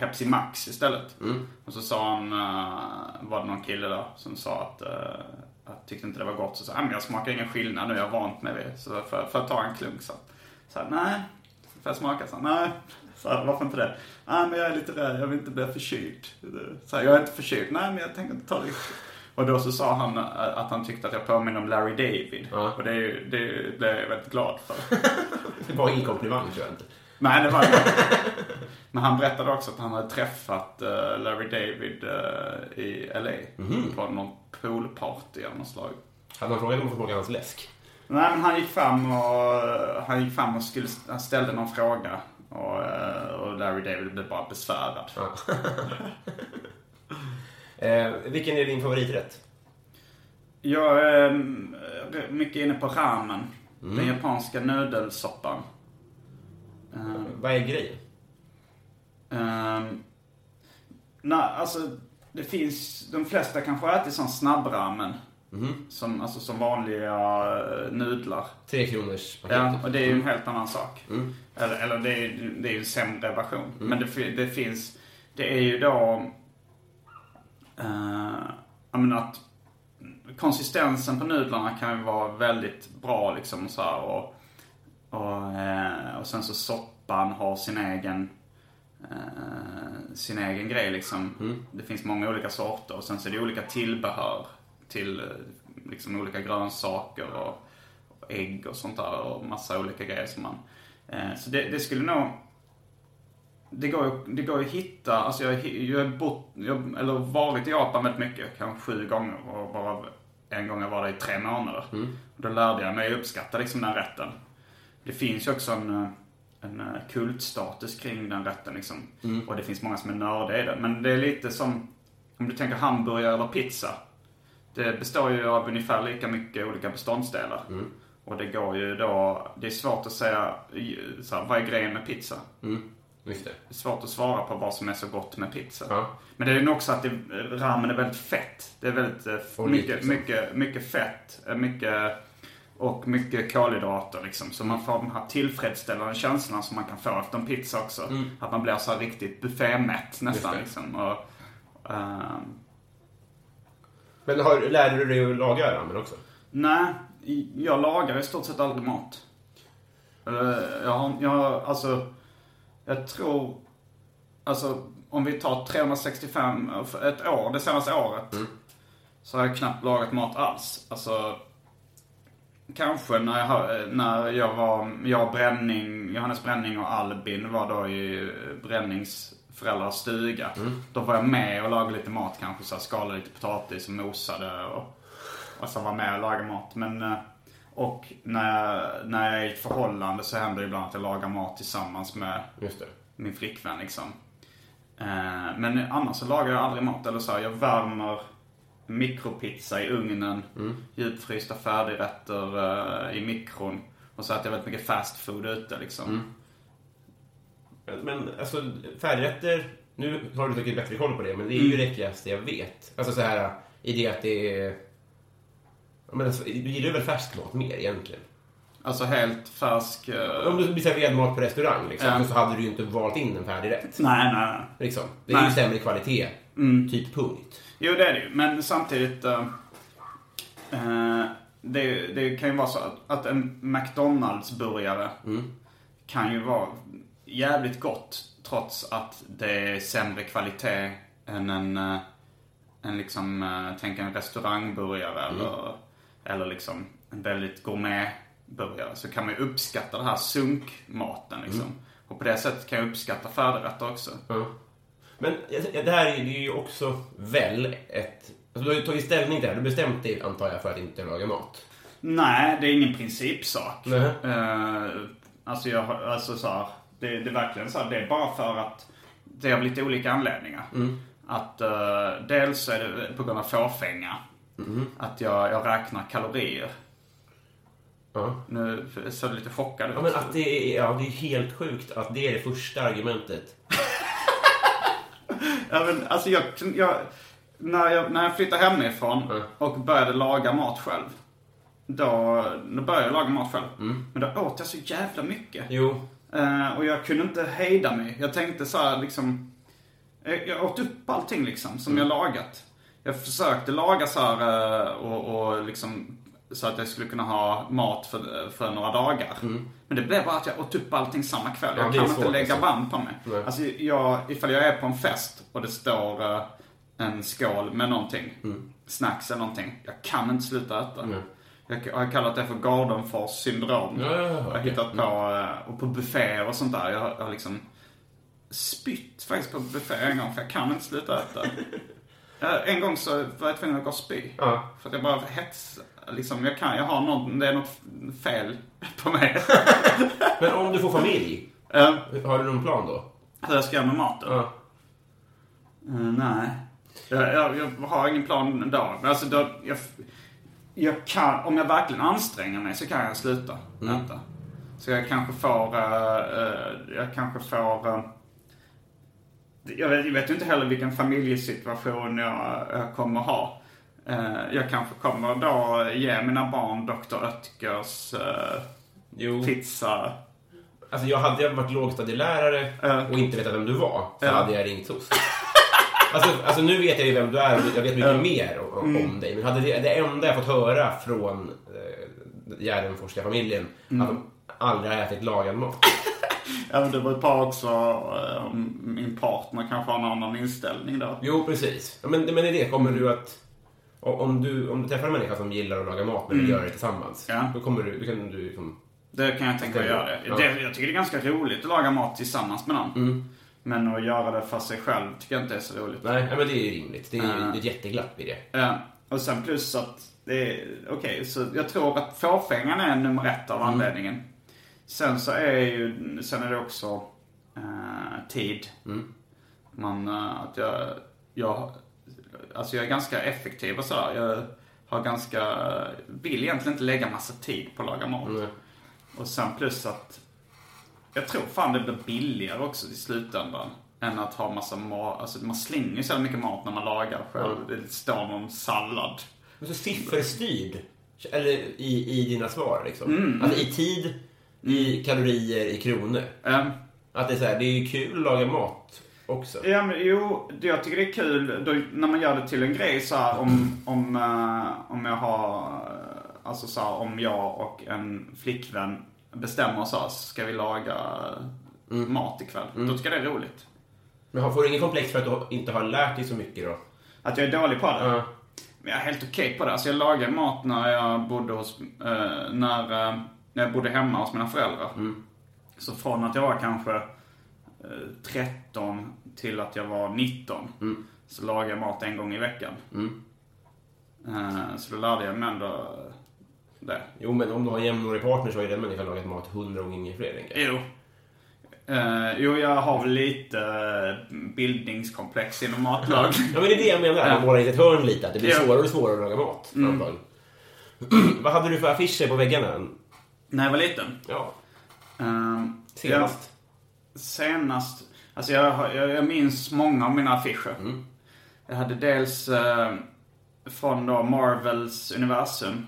[SPEAKER 3] Pepsi Max istället. Och så sa han, eh, var det någon kille där som sa att uh, jag tyckte inte det var gott. Så sa han, jag smakar ingen skillnad nu, jag har vant mig vid Så för, för att ta en klunk så. Så nej. Får jag smaka? Så nej. Så varför inte det? Nej men jag är lite rädd, jag vill inte bli förkyld. Så jag är inte förkyld. Nej men jag tänker inte ta det. Och då så sa han eh, att han tyckte att jag påminner om Larry David.
[SPEAKER 2] Ja.
[SPEAKER 3] Och det, är ju- det blev jag väldigt glad för.
[SPEAKER 2] Det var ingen komplimang tror jag inte.
[SPEAKER 3] Nej, det var det Men han berättade också att han hade träffat eh, Larry David eh, i LA. På någon poolparty av något slag.
[SPEAKER 2] Hade man frågat om får smaka hans läsk?
[SPEAKER 3] Nej, men han gick fram och, han gick fram och skulle, han ställde någon fråga. Och, eh, och Larry David blev bara besvärad.
[SPEAKER 2] Ja. eh, vilken är din favoriträtt?
[SPEAKER 3] Jag är eh, mycket inne på ramen. Den japanska nudelsoppan. Eh,
[SPEAKER 2] Vad är grejen?
[SPEAKER 3] Um, nej, alltså det finns, de flesta kanske äter sån snabbramen. Som, alltså som vanliga eh, nudlar.
[SPEAKER 2] Tre kronors paket.
[SPEAKER 3] Ja, och det är ju en helt annan sak. Eller, eller det, är, ju- det är en sämre version. Men det, det finns, det är ju då, uh, jag menar att konsistensen på nudlarna kan ju vara väldigt bra liksom så här, och, och, eh, och sen så soppan har sin egen eh, sin egen grej liksom. Det finns många olika sorter och sen så är det olika tillbehör till eh, liksom olika grönsaker och, och ägg och sånt där och massa olika grejer som man... Eh, så det, det skulle nog... Det går, det går att hitta, alltså jag, jag har bott, jag, eller varit i Japan väldigt mycket, kanske sju gånger och bara en gång jag var där i tre månader. Då lärde jag mig uppskatta liksom den rätten. Det finns ju också en, eh, en eh, kultstatus kring den rätten liksom. Och det finns många som är nördiga i den. Men det är lite som, om du tänker hamburgare eller pizza. Det består ju av ungefär lika mycket olika beståndsdelar. Och det går ju då, det är svårt att säga, så här, vad är grejen med pizza?
[SPEAKER 2] Just det.
[SPEAKER 3] Det är svårt att svara på vad som är så gott med pizza.
[SPEAKER 2] Ja.
[SPEAKER 3] Men det är nog också att det, ramen är väldigt fett. Det är väldigt eh, mycket, mycket, mycket fett. Mycket, och mycket kolhydrater liksom. Så man får den här tillfredsställande känslan som man kan få efter en pizza också. Att man blir så här riktigt buffémätt nästan
[SPEAKER 2] Mm.
[SPEAKER 3] Liksom. Och, ehm,
[SPEAKER 2] Men har, lärde du dig att laga ramen också?
[SPEAKER 3] Nej, jag lagar i stort sett aldrig mat. Eller, jag har, jag alltså, jag tror, alltså om vi tar 365, för ett år, det senaste året. Så har jag knappt lagat mat alls. Alltså, kanske när jag, när jag var, jag Bränning, Johannes Bränning och Albin var då i Brännings föräldrars stuga. Då var jag med och lagade lite mat kanske, så här, skalade lite potatis och mosade och, och så var med och lagade mat. Men, eh, och när jag, när jag är i ett förhållande så händer det ibland att jag lagar mat tillsammans med min flickvän liksom. Eh, Men annars så lagar jag aldrig mat. Eller så här, jag värmer mikropizza i ugnen. Djupfrysta färdigrätter eh, i mikron. Och så äter jag väldigt mycket fast food ute liksom.
[SPEAKER 2] Men alltså, färdigrätter, nu har du säkert bättre koll på det, men det är ju det äckligaste jag vet. Alltså så här, i det att det är... Men alltså, du gillar väl färsk mat mer egentligen?
[SPEAKER 3] Alltså helt färsk... eh,
[SPEAKER 2] Om du blir serverad mat på restaurang liksom,
[SPEAKER 3] Ja.
[SPEAKER 2] så hade du ju inte valt in en färdig rätt.
[SPEAKER 3] Nej, nej, nej.
[SPEAKER 2] Liksom. Det är ju
[SPEAKER 3] Nej.
[SPEAKER 2] sämre kvalitet. Typ punkt.
[SPEAKER 3] Jo, det är det ju. Men samtidigt... eh, eh, det, det kan ju vara så att, att en McDonalds-burgare kan ju vara jävligt gott trots att det är sämre kvalitet än en, eh, en liksom, eh, tänk en restaurangburgare eller, eller liksom en väldigt gourmetburgare. Så kan man ju uppskatta den här sunkmaten liksom. Och på det sättet kan jag uppskatta färdigrätter också.
[SPEAKER 2] Ja. Men det här är, det är ju också väl ett... Alltså, du har ju tagit ställning till det här. Du bestämt dig, antar jag, för att inte laga mat.
[SPEAKER 3] Nej, det är ingen principsak.
[SPEAKER 2] Nej.
[SPEAKER 3] Eh, alltså, jag, alltså så här, det, det är verkligen så här, det är bara för att det har lite olika anledningar. Att eh, dels är det på grund av fåfänga. Att jag, jag räknar kalorier.
[SPEAKER 2] Ja.
[SPEAKER 3] Nu ser du lite chockad ut.
[SPEAKER 2] Ja, men att det, är, ja, det är helt sjukt att det är det första argumentet.
[SPEAKER 3] Ja, men, alltså jag, jag, när, jag, när jag flyttade hemifrån
[SPEAKER 2] Mm.
[SPEAKER 3] och började laga mat själv. Då, då började jag laga mat själv.
[SPEAKER 2] Mm.
[SPEAKER 3] Men då åt jag så jävla mycket.
[SPEAKER 2] Jo.
[SPEAKER 3] Eh, och jag kunde inte hejda mig. Jag tänkte så här liksom... Jag, åt upp allting liksom som jag lagat. Jag försökte laga så här eh, och, och liksom så att jag skulle kunna ha mat för, för några dagar. Men det blev bara att jag åt upp allting samma kväll.
[SPEAKER 2] Mm. Ja,
[SPEAKER 3] Jag kan inte lägga
[SPEAKER 2] alltså.
[SPEAKER 3] band på mig.
[SPEAKER 2] Nej.
[SPEAKER 3] Alltså jag, ifall jag är på en fest och det står eh, en skål med någonting, snacks eller någonting. Jag kan inte sluta äta.
[SPEAKER 2] Mm.
[SPEAKER 3] Jag har kallat det för Gardenfors syndrom.
[SPEAKER 2] Ja, ja, ja,
[SPEAKER 3] jag har hittat på, eh, och på bufféer och sånt där. Jag har, jag har liksom spytt faktiskt på buffé en gång för jag kan inte sluta äta. Eh, en gång så var jag tvungen att gå och spy.
[SPEAKER 2] Ja.
[SPEAKER 3] För att jag bara hets, liksom, jag kan, jag har något, det är något fel på mig.
[SPEAKER 2] Men om du får familj,
[SPEAKER 3] Eh,
[SPEAKER 2] har du någon plan då?
[SPEAKER 3] hur jag ska göra med maten?
[SPEAKER 2] Ja.
[SPEAKER 3] Eh, nej. Jag, jag, jag har ingen plan då. Men alltså då, jag, jag kan, om jag verkligen anstränger mig så kan jag sluta äta. Så jag kanske får, eh, eh, jag kanske får, jag vet, jag vet ju inte heller vilken familjesituation jag, jag kommer ha. Eh, jag kanske kommer då ge mina barn Dr. Oetkers eh,
[SPEAKER 2] Jo.
[SPEAKER 3] pizza.
[SPEAKER 2] Alltså jag hade jag varit lågstadielärare
[SPEAKER 3] Ja.
[SPEAKER 2] och inte vetat vem du var, så hade jag ringt SOS. Alltså, alltså nu vet jag ju vem du är och jag vet mycket mer om,
[SPEAKER 3] Mm.
[SPEAKER 2] dig. Men hade det, det enda jag fått höra från eh, Gärdenforskarfamiljen
[SPEAKER 3] Mm.
[SPEAKER 2] att de aldrig har ätit lagad mat.
[SPEAKER 3] Ja, men det var ett par också, eh, min partner kanske har en annan inställning då.
[SPEAKER 2] Jo, precis. Men, men det det. Kommer du att... Om du, om du träffar en människa som gillar att laga mat men vill göra det tillsammans.
[SPEAKER 3] Mm. Ja.
[SPEAKER 2] Då kommer du... Då kan du liksom...
[SPEAKER 3] Det kan jag tänka mig att göra.
[SPEAKER 2] Ja.
[SPEAKER 3] Det, jag tycker det är ganska roligt att laga mat tillsammans med någon.
[SPEAKER 2] Mm.
[SPEAKER 3] Men att göra det för sig själv tycker jag inte är så roligt.
[SPEAKER 2] Nej, men det är rimligt. Det är,
[SPEAKER 3] Ja.
[SPEAKER 2] det är ett jätteglapp i det.
[SPEAKER 3] Ja, och sen plus att det okej, så jag tror att fåfängan är nummer ett av anledningen. Sen så är ju, sen är det också eh, tid. Man, eh, att jag, jag, alltså jag är ganska effektiv och så. här. Jag har ganska, vill egentligen inte lägga massa tid på att laga mat.
[SPEAKER 2] Mm.
[SPEAKER 3] Och sen plus att jag tror fan det blir billigare också i slutändan. Än att ha massa mat. Alltså man slänger ju så mycket mat när man lagar själv. Det står någon sallad.
[SPEAKER 2] Men så sifferstyrd. Eller i, i dina svar liksom.
[SPEAKER 3] Mm.
[SPEAKER 2] Alltså i tid, i kalorier, i kronor.
[SPEAKER 3] Ehm,
[SPEAKER 2] Att det är så här, det är ju kul att laga mat också.
[SPEAKER 3] ja, men, jo, jag tycker det är kul då, när man gör det till en grej så här om, om, eh, om jag har, eh, alltså så här, om jag och en flickvän bestämmer oss så här, ska vi laga mat ikväll? Då tycker jag det är roligt.
[SPEAKER 2] Men har- får du ingen komplex för att du inte har lärt dig så mycket då?
[SPEAKER 3] Att jag är dålig på det?
[SPEAKER 2] Ja.
[SPEAKER 3] jag är helt okej på det. Alltså jag lagade mat när jag bodde hos, eh, när, eh, när jag bodde hemma hos mina föräldrar. Så från att jag var kanske eh, 13 till att jag var 19 så lagade jag mat en gång i veckan. Eh, så då lärde jag mig ändå det.
[SPEAKER 2] Jo, men om du har jämnårig partner så har ju den människan lagat mat hundra gånger fler tänker jag.
[SPEAKER 3] Jo. Eh, jo, jag har väl lite eh, bildningskomplex inom matlag.
[SPEAKER 2] Ja, men det är det jag menar. Man målar in ett hörn lite. Att det blir
[SPEAKER 3] Ja.
[SPEAKER 2] svårare och svårare att laga mat. antagligen. Vad hade du för affischer på väggarna?
[SPEAKER 3] När jag var liten.
[SPEAKER 2] Ja,
[SPEAKER 3] Ehm,
[SPEAKER 2] senast.
[SPEAKER 3] Jag, senast. Alltså jag, jag, jag minns många av mina affischer. Jag hade dels eh, från då Marvels universum.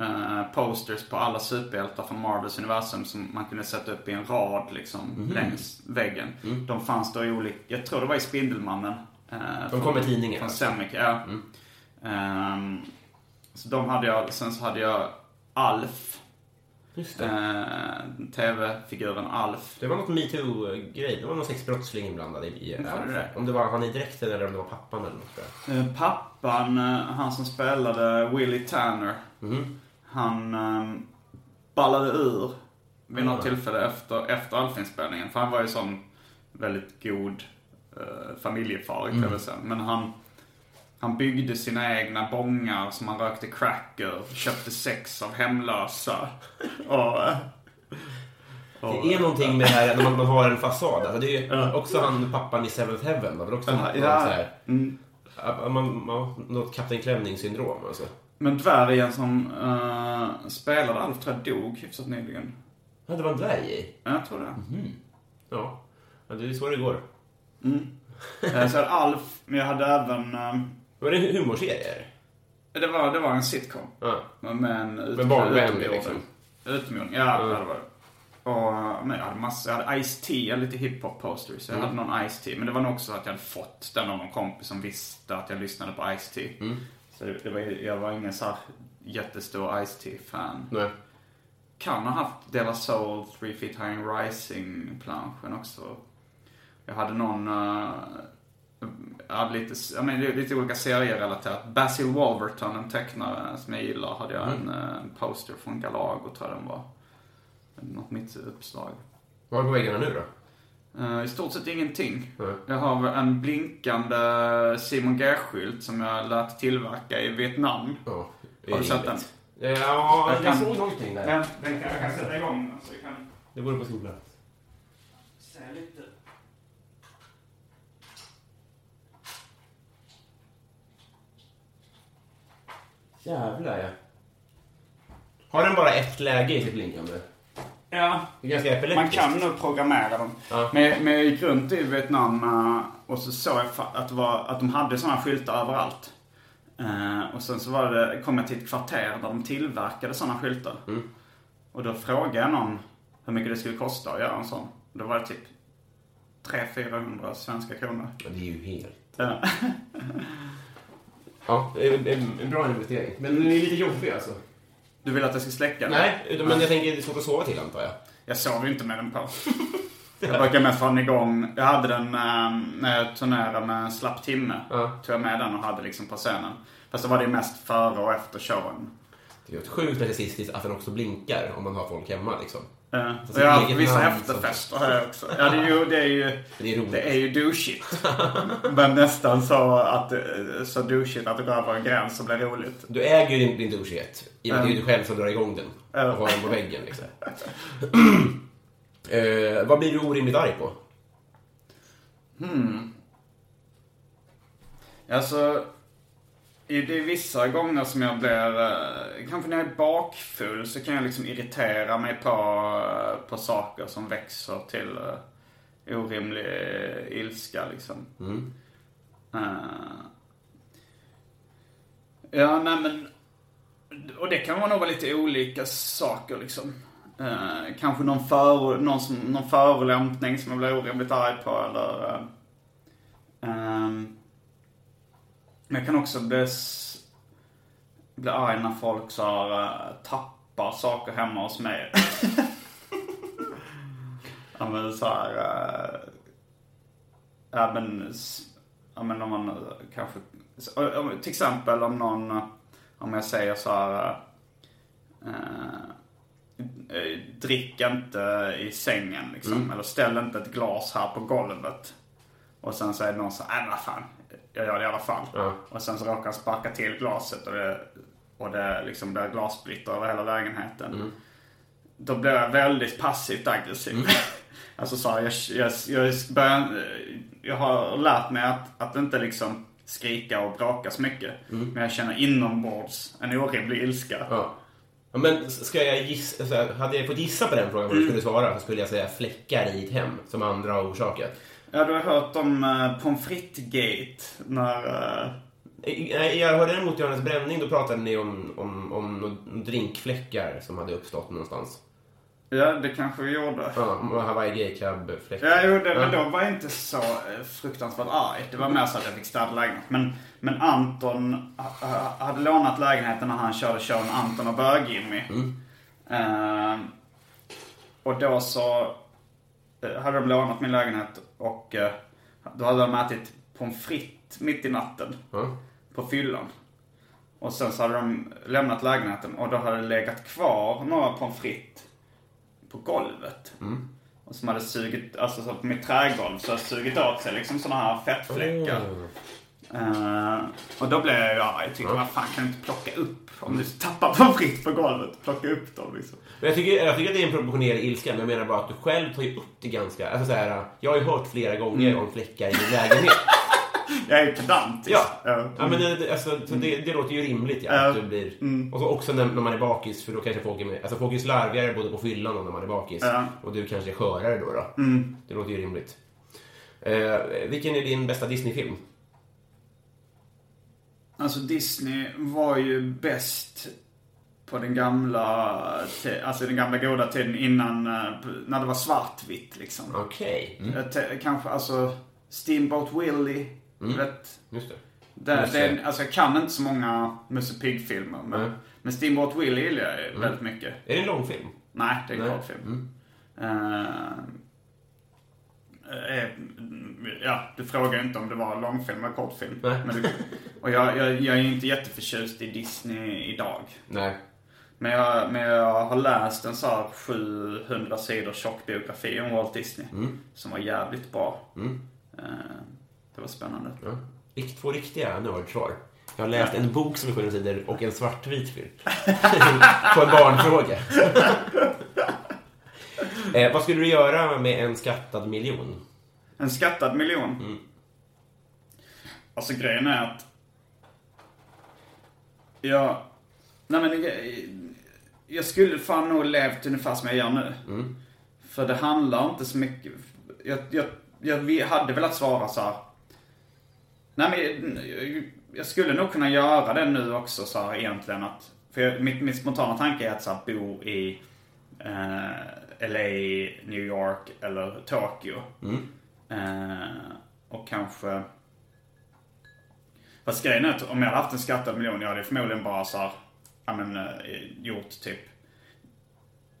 [SPEAKER 3] eh, posters på alla superhjältar från Marvels universum som man kunde sätta upp i en rad liksom längs väggen. De fanns då i olika, jag tror det var i Spindelmannen. eh,
[SPEAKER 2] De kom med tidningen,
[SPEAKER 3] Från
[SPEAKER 2] alltså.
[SPEAKER 3] Semic, ja. Ehm, så de hade jag, sen så hade jag Alf.
[SPEAKER 2] Just det.
[SPEAKER 3] Eh, TV-figuren Alf.
[SPEAKER 2] Det var något metoo-grej. Det var någon sexbrottsling inblandad i i-
[SPEAKER 3] Var det det?
[SPEAKER 2] Om det var han i dräkten eller om det var pappan eller något. tror jag.
[SPEAKER 3] Eh, pappan, eh, han som spelade Willie Tanner,
[SPEAKER 2] Mhm.
[SPEAKER 3] han eh, ballade ur vid något tillfälle efter, efter Alf-inspelningen. För han var ju sån väldigt god eh, familjefar, kan
[SPEAKER 2] Mm.
[SPEAKER 3] jag väl säga. Men han, han byggde sina egna bångar som han rökte cracker, köpte sex av hemlösa. och, och,
[SPEAKER 2] Det är någonting med det här när man, man har en fasad. Alltså det är ju också han pappan i Seventh Heaven. Det var också något,
[SPEAKER 3] ja.
[SPEAKER 2] så här,
[SPEAKER 3] Mm.
[SPEAKER 2] man, man, något Kapten Klänning-syndrom. Alltså.
[SPEAKER 3] Men dvärgen som eh, spelade Alf tror jag dog hyfsat nyligen.
[SPEAKER 2] Ja, det var en dvärg i.
[SPEAKER 3] Ja, Jag tror det.
[SPEAKER 2] Ja. ja, det är så det går.
[SPEAKER 3] Eh, Så Alf, men jag hade även... eh,
[SPEAKER 2] Var det humorserie?
[SPEAKER 3] Det var, det var en sitcom.
[SPEAKER 2] Ja.
[SPEAKER 3] Med en ut,
[SPEAKER 2] Men barnvänlig, liksom.
[SPEAKER 3] Utomjording, ja det var det. Och, men jag hade massor, jag hade Ice-T, lite hiphop posters. Jag
[SPEAKER 2] Mm.
[SPEAKER 3] hade någon Ice-T, men det var nog också att jag hade fått den av någon kompis som visste att jag lyssnade på Ice-T.
[SPEAKER 2] Mm.
[SPEAKER 3] Så det, det var, jag var ingen så här jättestor Ice-T-fan.
[SPEAKER 2] Nej.
[SPEAKER 3] Kan ha haft Della Soul, Three Feet High and Rising-planschen också. Jag hade någon, uh, hade lite, jag menar, lite olika serierelaterat. Basil Wolverton, en tecknare som jag gillar, hade jag en eh, poster från Galago, tror jag den var. Något mitt uppslag.
[SPEAKER 2] Vad är på väggarna nu då?
[SPEAKER 3] Eh, I stort sett ingenting.
[SPEAKER 2] Nej.
[SPEAKER 3] Jag har en blinkande Simon G-skylt som jag lät tillverka i Vietnam.
[SPEAKER 2] Ja, är
[SPEAKER 3] Har du sett den?
[SPEAKER 2] Ja,
[SPEAKER 3] Jag
[SPEAKER 2] såg någonting där.
[SPEAKER 3] Den, den kan, jag kan sätta igång den så kan
[SPEAKER 2] Det vore på sin plats.
[SPEAKER 3] se lite.
[SPEAKER 2] Jävlar ja. Har den bara ett läge i sitt blinkande?
[SPEAKER 3] Ja,
[SPEAKER 2] Det är ganska
[SPEAKER 3] man
[SPEAKER 2] epileptiskt.
[SPEAKER 3] kan nog programmera dem.
[SPEAKER 2] Ja.
[SPEAKER 3] Men, men jag gick runt i Vietnam eh, och så såg jag att, var, att de hade sådana skyltar överallt. Eh, och sen så var det, kom jag till ett kvarter där de tillverkade sådana skyltar.
[SPEAKER 2] Mm.
[SPEAKER 3] Och då frågade jag någon hur mycket det skulle kosta att göra en sån. Då var det typ 300-400 svenska kronor.
[SPEAKER 2] Ja, det är ju helt...
[SPEAKER 3] Ja.
[SPEAKER 2] Ja, det är en, en bra investering. Men den är lite jobbig alltså.
[SPEAKER 3] Du vill att jag ska släcka den?
[SPEAKER 2] Nej, utan- men jag tänker det är svårt att sova till antar jag.
[SPEAKER 3] Jag sov ju inte med den på. Jag brukar mest ha den igång. Jag hade den eh, när jag turnerade med en slapp timme.
[SPEAKER 2] Ja.
[SPEAKER 3] Tog jag med den och hade liksom på scenen. Fast då var det mest före och efter showen.
[SPEAKER 2] Det är ju sjukt narcissistiskt att den också blinkar om man har folk hemma liksom. Sitt
[SPEAKER 3] och jag har
[SPEAKER 2] eget
[SPEAKER 3] vissa efterfester jag också. Ja, det är ju, det är ju,
[SPEAKER 2] Det är roligt.
[SPEAKER 3] det är ju douchigt. Men nästan så att eh, så douchigt att det går över en gräns och blir roligt.
[SPEAKER 2] Du äger ju din, din douchighet. I och med att det är ju du själv som drar igång den.
[SPEAKER 3] Ja.
[SPEAKER 2] Och har den på väggen liksom. eh, vad blir du orimligt arg på?
[SPEAKER 3] Alltså, i- det är vissa gånger som jag blir, eh, kanske när jag är bakfull så kan jag liksom irritera mig på, eh, på saker som växer till uh, orimlig eh, ilska liksom. Eh, ja, nej men, och det kan nog vara lite olika saker liksom. Eh, kanske någon, för, någon, som, någon förolämpning som jag blir orimligt arg på eller eh, ehm, men jag kan också bli, bli arg när folk så här, eh, tappar saker hemma hos mig. ja men så här, ja men, ja men om man eh, kanske, till exempel om någon, om jag säger så här, eh, drick inte i sängen liksom. Eller ställ inte ett glas här på golvet. Och sen det någon så här, men vad fan, jag gör det i alla fall.
[SPEAKER 2] Ja.
[SPEAKER 3] Och sen så råkar han sparka till glaset och det, och det liksom det glassplitter över hela lägenheten. Då blir jag väldigt passivt aggressiv. alltså så här, jag, jag, jag, börjar, jag har lärt mig att, att inte liksom skrika och bråka så mycket. Men jag känner inombords en orimlig ilska.
[SPEAKER 2] Ja. Ja, Men ska jag gissa, hade jag fått gissa på den frågan vad du skulle svara så skulle jag säga fläckar i ett hem som andra har orsakat.
[SPEAKER 3] Ja, du har hört om uh, pommes frites-gate. När... eh,
[SPEAKER 2] I- nej, Jag hörde däremot Johannes Bränning, då pratade ni om, om, om några drinkfläckar som hade uppstått någonstans.
[SPEAKER 3] ja, det kanske vi gjorde.
[SPEAKER 2] Ja, Hawaii Gay Club-fläckar.
[SPEAKER 3] Ja, jo, det, men då var jag inte så eh, fruktansvärt arg. Det var mer så att jag fick städa lägenheten. Men, men Anton uh, hade lånat lägenheten när han körde showen Anton och Bög-Jimmy. Eh, och då så eh, hade de lånat min lägenhet och eh, då hade de ätit pommes frites mitt i natten.
[SPEAKER 2] Ja.
[SPEAKER 3] På fyllan. Och sen så hade de lämnat lägenheten och då hade det legat kvar några pommes frites på golvet. Och som hade sugit, alltså så på mitt trägolv så hade sugit åt sig liksom sådana här fettfläckar. Eh, och då blev jag ju arg. Jag tyckte, vad fan kan du inte plocka upp? Om du tappar pommes frites på golvet, plocka upp dem liksom.
[SPEAKER 2] Men jag tycker, jag tycker att det är en proportionerlig ilska, men jag menar bara att du själv tar ju upp det ganska... Alltså så här, jag har ju hört flera gånger om fläckar i din lägenhet.
[SPEAKER 3] Jag är pedantisk.
[SPEAKER 2] Ja,
[SPEAKER 3] Ja.
[SPEAKER 2] ja men det, alltså, så det, det låter ju rimligt ja, att du blir... Och så också när, när man är bakis, för då kanske folk är med, alltså folk är slarvigare både på fyllan och när man är bakis. Och du kanske är skörare då. då. Det låter ju rimligt. Eh, vilken är din bästa Disney-film?
[SPEAKER 3] Alltså Disney var ju bäst på den gamla, alltså den gamla goda tiden innan, eh, när det var svartvitt liksom.
[SPEAKER 2] Okej. Mm.
[SPEAKER 3] Jag te- Kanske alltså Steamboat Willie, vet.
[SPEAKER 2] Just det.
[SPEAKER 3] Det,
[SPEAKER 2] Just
[SPEAKER 3] det,
[SPEAKER 2] det.
[SPEAKER 3] är- alltså jag kan inte så många Musse Pigg-filmer. Men,
[SPEAKER 2] Nej.
[SPEAKER 3] men Steamboat Willie gillar jag ju väldigt mycket.
[SPEAKER 2] Är det en långfilm?
[SPEAKER 3] Nej, det är en
[SPEAKER 2] Nej.
[SPEAKER 3] kortfilm. Eh, eh, ja, du frågar inte om det var långfilm eller kortfilm.
[SPEAKER 2] Nej.
[SPEAKER 3] Men du, och jag, jag, jag är inte jätteförtjust i Disney idag.
[SPEAKER 2] Nej.
[SPEAKER 3] Men jag, men jag har läst en här 700 sidor tjock biografi om Walt Disney. Som var jävligt bra. Eh, det var spännande.
[SPEAKER 2] Ja. Rikt- Två riktiga nördsvar. Jag har läst en bok som är 700 sidor och en svartvit film. På en barnfråga. eh, vad skulle du göra med en skattad miljon?
[SPEAKER 3] En skattad miljon. Alltså grejen är att... Jag... Nej men jag, skulle fan nog levt ungefär som jag gör nu. För det handlar inte så mycket... Jag, jag, jag hade velat svara så här. Nej men jag, skulle nog kunna göra det nu också så här egentligen att... För jag, mitt, mitt spontana tanke är att så här, bo i eh, LA, New York eller Tokyo. Eh, och kanske... Fast grejen är att om jag hade haft en skattad miljon, jag hade förmodligen bara så här, ja men, eh, gjort typ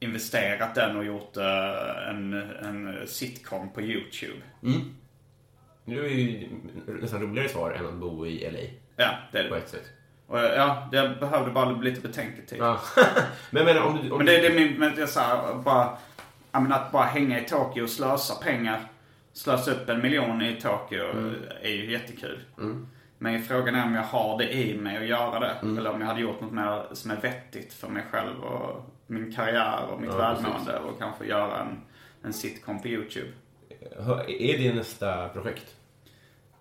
[SPEAKER 3] investerat den och gjort eh, en, en sitcom på YouTube.
[SPEAKER 2] Det är ju nästan roligare svar än att bo i LA.
[SPEAKER 3] Ja, det är
[SPEAKER 2] På
[SPEAKER 3] det.
[SPEAKER 2] ett sätt.
[SPEAKER 3] Och, ja, det behövde bara lite betänketid.
[SPEAKER 2] Ja. men, men om du... Om
[SPEAKER 3] Men det, det är min, men är så här, bara, menar, att bara hänga i Tokyo och slösa pengar, slösa upp en miljon i Tokyo är ju jättekul. Men frågan är om jag har det i mig att göra det. Eller om jag hade gjort något mer som är vettigt för mig själv och min karriär och mitt
[SPEAKER 2] Ja,
[SPEAKER 3] välmående och kanske göra en, en sitcom på YouTube.
[SPEAKER 2] Är det nästa projekt?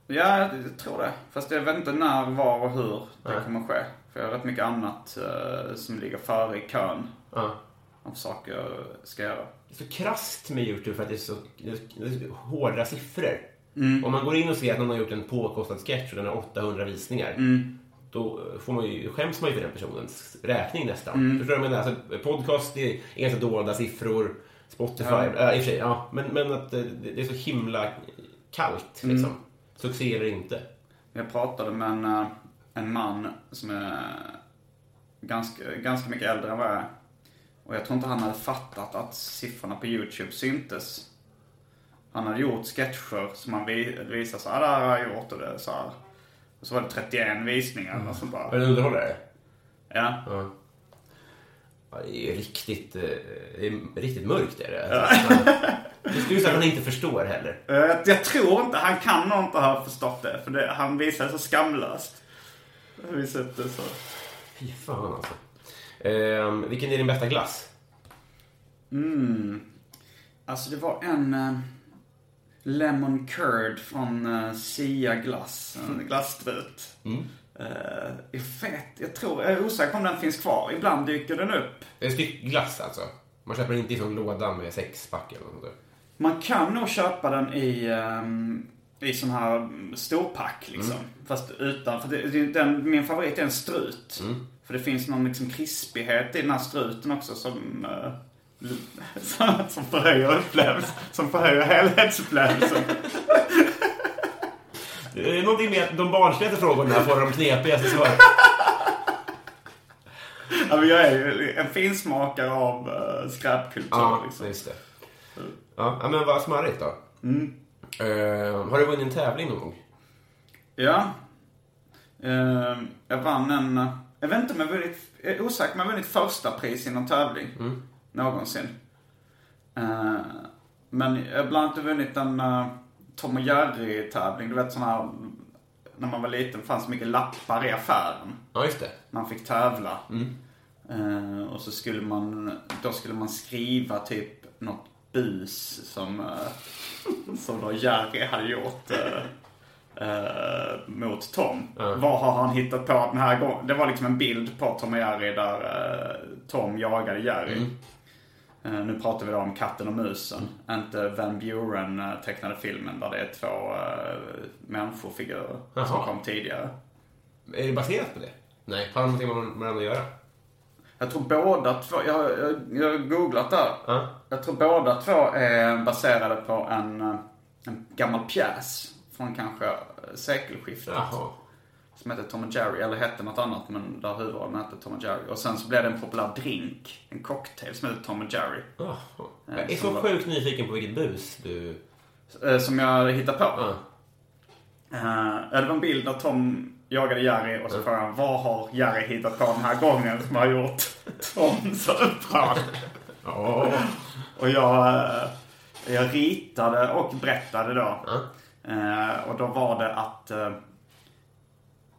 [SPEAKER 3] Ja, jag tror det. Fast jag vet inte när, var och hur det
[SPEAKER 2] Nej.
[SPEAKER 3] kommer ske. För jag har rätt mycket annat eh, som ligger före i kön
[SPEAKER 2] Ja.
[SPEAKER 3] Av saker jag ska göra.
[SPEAKER 2] Det är så krasst med YouTube för att det är så, det är, så hårda siffror. Om man går in och ser att någon har gjort en påkostad sketch och den har 800 visningar. Då får man ju, skäms man ju för den personens räkning nästan. Förstår du vad jag menar? Alltså, podcast det är ganska dolda siffror. Spotify,
[SPEAKER 3] Ja.
[SPEAKER 2] ja. i och för sig, ja. Men, men att eh, det det är så himla kallt liksom. Succé eller inte.
[SPEAKER 3] Jag pratade med en, eh, en man som är ganska, ganska mycket äldre än vad jag är. Och jag tror inte han hade fattat att siffrorna på YouTube syntes. Han hade gjort sketcher som han vi- visade så här, "Ah, det här har jag gjort och det så här. Och så var det 31 visningar eller så bara.
[SPEAKER 2] Var det en underhållare?
[SPEAKER 3] Ja.
[SPEAKER 2] Ja. Ja, det är riktigt, eh, det är riktigt mörkt är det. Alltså, det skulle säga att han inte förstår heller.
[SPEAKER 3] Eh, Jag, tror inte, han kan nog inte ha förstått det. För det, han visade så skamlöst. Har sett det så.
[SPEAKER 2] Fy fan alltså. Eh, vilken är din bästa glass?
[SPEAKER 3] Alltså det var en eh, Lemon curd från uh, Sia glass. En glasstrut. Eh, jag vet, jag tror, jag är osäker om den finns kvar. Ibland dyker den upp.
[SPEAKER 2] En styckglass alltså. Man köper den inte i sån låda med sexpack eller något sånt.
[SPEAKER 3] Man kan nog köpa den i, um, i sån här storpack liksom. Fast utan, för det, den, min favorit är en strut. För det finns någon liksom krispighet i den här struten också som, eh, som, som förhöjer upplevelsen. Som förhöjer helhetsupplevelsen.
[SPEAKER 2] Det är någonting med att de barnsligaste frågorna får de knepigaste svaren.
[SPEAKER 3] ja, men jag är ju en finsmakare av uh, skräpkultur
[SPEAKER 2] Ja,
[SPEAKER 3] liksom.
[SPEAKER 2] just det. Ja, men vad smarrigt då. Eh, har du vunnit en tävling någon gång?
[SPEAKER 3] Ja. Eh, jag vann en... Jag vet inte om jag vunnit... Jag är osäker om jag vunnit första pris i någon tävling. Någonsin. Eh, men jag har bland annat vunnit en uh, Tom och Jerry-tävling. Du vet sån här... När man var liten fanns så mycket lappar i affären.
[SPEAKER 2] Ja, just det.
[SPEAKER 3] Man fick tävla. Eh, och så skulle man, då skulle man skriva typ något bus som, som då Jerry hade gjort eh, mot Tom. Vad har han hittat på den här gången? Det var liksom en bild på Tom och Jerry där eh, Tom jagade Jerry. Eh, nu pratar vi då om Katten och musen. Inte Van Buren tecknade filmen där det är två uh, människofigurer som
[SPEAKER 2] Jaha.
[SPEAKER 3] kom tidigare.
[SPEAKER 2] Är det baserat på det? Nej. Har de någonting med varandra att göra?
[SPEAKER 3] Jag tror båda två, jag, jag, jag har googlat där.
[SPEAKER 2] Ja.
[SPEAKER 3] Jag tror båda två är baserade på en, en gammal pjäs från kanske eh, sekelskiftet.
[SPEAKER 2] Jaha.
[SPEAKER 3] Som heter Tom and Jerry, eller hette något annat men där huvudrollen hette Tom and Jerry. Och sen så blev det en populär drink, en cocktail som heter Tom and Jerry.
[SPEAKER 2] Jaha. Jag är så
[SPEAKER 3] var-
[SPEAKER 2] sjukt nyfiken på vilket bus du...
[SPEAKER 3] Eh, Som jag hittade på.
[SPEAKER 2] Ja.
[SPEAKER 3] Eh, det var en bild där Tom jagade Jerry och så frågade han vad har Jerry hittat på den här gången som har gjort Tom så upprörd?
[SPEAKER 2] Ja.
[SPEAKER 3] Och jag, eh, jag ritade och berättade då.
[SPEAKER 2] Ja.
[SPEAKER 3] Eh, och då var det att eh,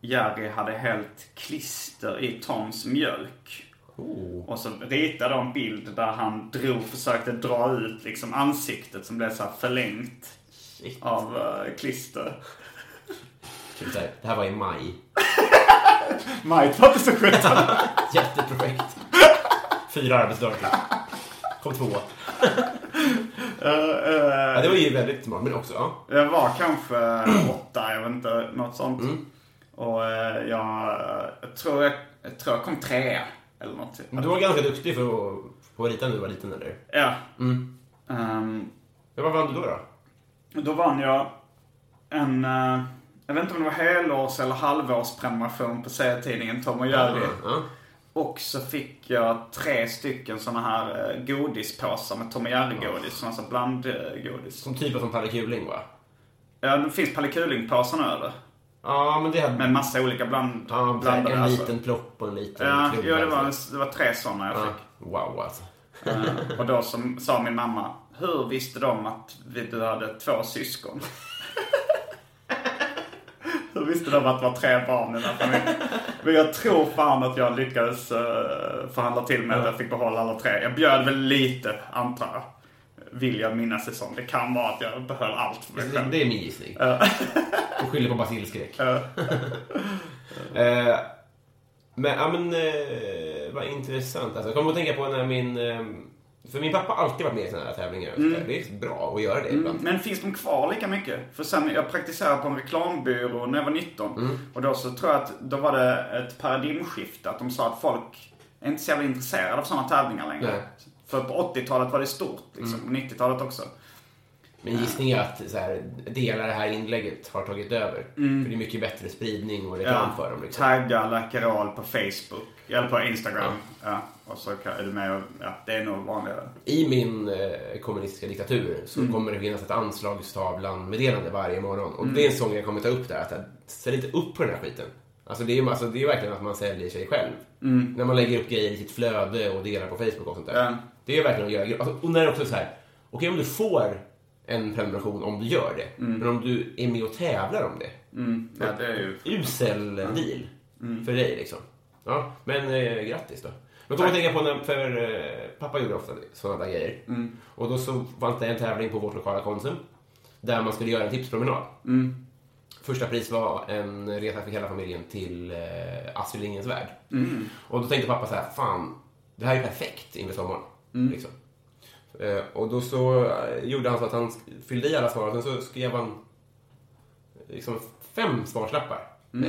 [SPEAKER 3] Jerry hade hällt klister i Toms mjölk.
[SPEAKER 2] Oh.
[SPEAKER 3] Och så ritade jag en bild där han drog, försökte dra ut liksom ansiktet som blev så förlängt
[SPEAKER 2] Shit.
[SPEAKER 3] av eh, klister.
[SPEAKER 2] Det här var i maj.
[SPEAKER 3] Maj 2017.
[SPEAKER 2] Jätteprojekt. Fyra arbetsdagar. Kom två.
[SPEAKER 3] Eh, eh,
[SPEAKER 2] Ja, det var ju väldigt smart, men också... Ja.
[SPEAKER 3] Jag var kanske åtta, jag vet inte, något sånt.
[SPEAKER 2] Mm.
[SPEAKER 3] Och eh, jag, jag, tror jag, jag tror jag kom trea. Eller något.
[SPEAKER 2] Men du var ganska duktig för att, på att rita när du var liten, eller?
[SPEAKER 3] Ja.
[SPEAKER 2] Mm. Men vad vann du då? då?
[SPEAKER 3] då vann jag en, jag vet inte om det var helårs eller halvårsprenumeration på serietidningen Tom och Jerry.
[SPEAKER 2] Ja.
[SPEAKER 3] Och så fick jag tre stycken såna här eh, godispåsar med Tom och Jerry-godis. Såna här blandgodis.
[SPEAKER 2] Som typ som Palle Kuling, va?
[SPEAKER 3] Ja, det finns Palle Kuling-påsar nu eller?
[SPEAKER 2] Ja, men det hade...
[SPEAKER 3] Med massa olika bland,
[SPEAKER 2] Ja,
[SPEAKER 3] blandade.
[SPEAKER 2] en
[SPEAKER 3] alltså.
[SPEAKER 2] liten plopp och en liten
[SPEAKER 3] Ja,
[SPEAKER 2] klubba,
[SPEAKER 3] ja det, var,
[SPEAKER 2] alltså.
[SPEAKER 3] det var tre sådana jag
[SPEAKER 2] Ja,
[SPEAKER 3] fick.
[SPEAKER 2] wow, alltså.
[SPEAKER 3] Eh, och då som, sa min mamma, hur visste de att vi, du hade två syskon? Hur visste de att det var tre barn i den här familjen? Men jag tror fan att jag lyckades uh, förhandla till mig att jag fick behålla alla tre. Jag bjöd väl lite, antar jag. Vill jag minnas det som. Det kan vara att jag behöll allt för mig
[SPEAKER 2] Det,
[SPEAKER 3] själv.
[SPEAKER 2] det är min gissning. Och skyller på basilskräck. Eh, men, ja men, eh, vad intressant. Alltså, jag kommer att tänka på när min... För min pappa har alltid varit med i sådana här tävlingar. sådär. Det är bra att göra det ibland.
[SPEAKER 3] Men finns de kvar lika mycket? För sen, jag praktiserade på en reklambyrå när jag var 19. Och då så tror jag att då var det ett paradigmskifte. Att de sa att folk är inte så jävla intresserade av sådana tävlingar längre.
[SPEAKER 2] Nej.
[SPEAKER 3] För på 80-talet var det stort, liksom. Och 90-talet också.
[SPEAKER 2] Min gissning är att så här, delar det här inlägget har tagit över. För det är mycket bättre spridning och reklam för dem. Liksom.
[SPEAKER 3] Tagga Läkerol på Facebook. Eller på Instagram. Ja. Och så är du med och, ja, det är nog vanligare.
[SPEAKER 2] I min eh, kommunistiska diktatur så kommer det finnas ett anslagstavlan-meddelande varje morgon. Och det är en sån jag kommer ta upp där. Att jag ställ inte upp på den här skiten. Alltså det är alltså, det är verkligen att man säljer sig själv. När man lägger upp grejer i sitt flöde och delar på Facebook och sånt där. Det är verkligen att göra alltså, Och när det är också så här. Okej om du får en prenumeration om du gör det. Men om du är med och tävlar om det.
[SPEAKER 3] Ja, det är ju...
[SPEAKER 2] Usel deal för dig liksom. Ja, men eh, grattis då. Men kom att tänka på när, för eh, pappa gjorde ofta sådana där grejer. Och då så vann det en tävling på vårt lokala Konsum. Där man skulle göra en tipspromenad. Första pris var en resa för hela familjen till eh, Astrid Lindgrens Värld. Och då tänkte pappa så här, fan, det här är perfekt inför sommaren. Liksom. Eh, och då så eh, gjorde han så att han fyllde i alla svar och sen så skrev han liksom fem svarslappar.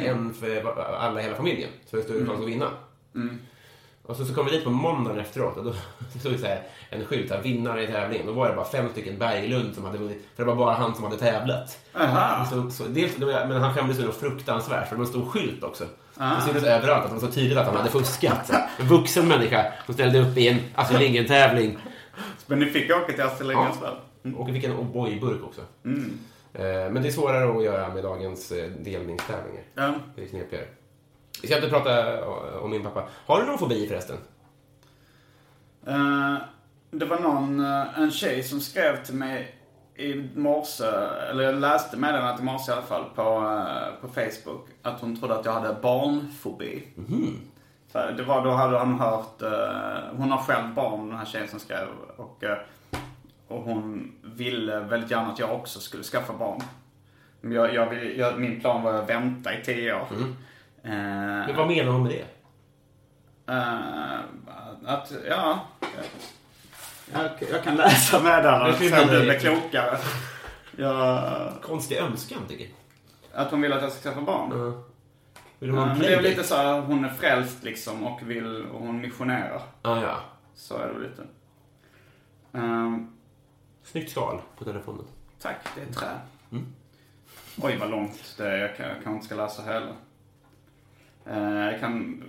[SPEAKER 2] En för alla hela familjen. Så det stod chans att vinna. Och så, så kom vi dit på måndagen efteråt och då stod det så här, en skylt här, vinnare i tävlingen. Då var det bara fem stycken Berglund som hade vunnit. För det var bara han som hade tävlat.
[SPEAKER 3] Aha.
[SPEAKER 2] Så, så, dels, men han skämdes ju fruktansvärt för det var en stor skylt också. Det syntes överallt att det var så tydligt att han hade fuskat. En vuxen människa som ställde upp i en Astrid Lindgren-tävling.
[SPEAKER 3] Men ni fick åka till Astrid Lindgrens Värld?
[SPEAKER 2] Och vi fick en O'boy-burk också. Eh, Men det är svårare att göra med dagens eh, delningstävlingar.
[SPEAKER 3] Ja.
[SPEAKER 2] Det är knepigare. Vi ska inte prata om min pappa. Har du någon fobi förresten?
[SPEAKER 3] Eh, det var någon, eh, en tjej som skrev till mig i morse, eller jag läste meddelandet i morse i alla fall på, eh, på Facebook, att hon trodde att jag hade barnfobi. Så det var, då hade han hört, eh, hon har själv barn den här tjejen som skrev och, eh, och hon ville väldigt gärna att jag också skulle skaffa barn. Jag, jag, jag, min plan var att vänta i tio år. Eh,
[SPEAKER 2] Men vad menar hon med det?
[SPEAKER 3] Eh, att, ja. Jag, jag kan läsa meddelandet
[SPEAKER 2] Jag
[SPEAKER 3] sen
[SPEAKER 2] tror
[SPEAKER 3] du
[SPEAKER 2] det-
[SPEAKER 3] blir klokare. Jag,
[SPEAKER 2] Konstig önskan, tycker jag.
[SPEAKER 3] att hon vill att jag ska skaffa barn.
[SPEAKER 2] Vill hon ha en
[SPEAKER 3] men det är väl
[SPEAKER 2] playdate?
[SPEAKER 3] lite så här, hon är frälst liksom och vill, och hon missionerar.
[SPEAKER 2] Ah, ja.
[SPEAKER 3] Så är det väl lite. Ehm,
[SPEAKER 2] Snyggt skal på telefonen.
[SPEAKER 3] tack, det är trä. Oj, vad långt det är. Jag, kan, jag kanske inte ska läsa heller. Eh, jag kan,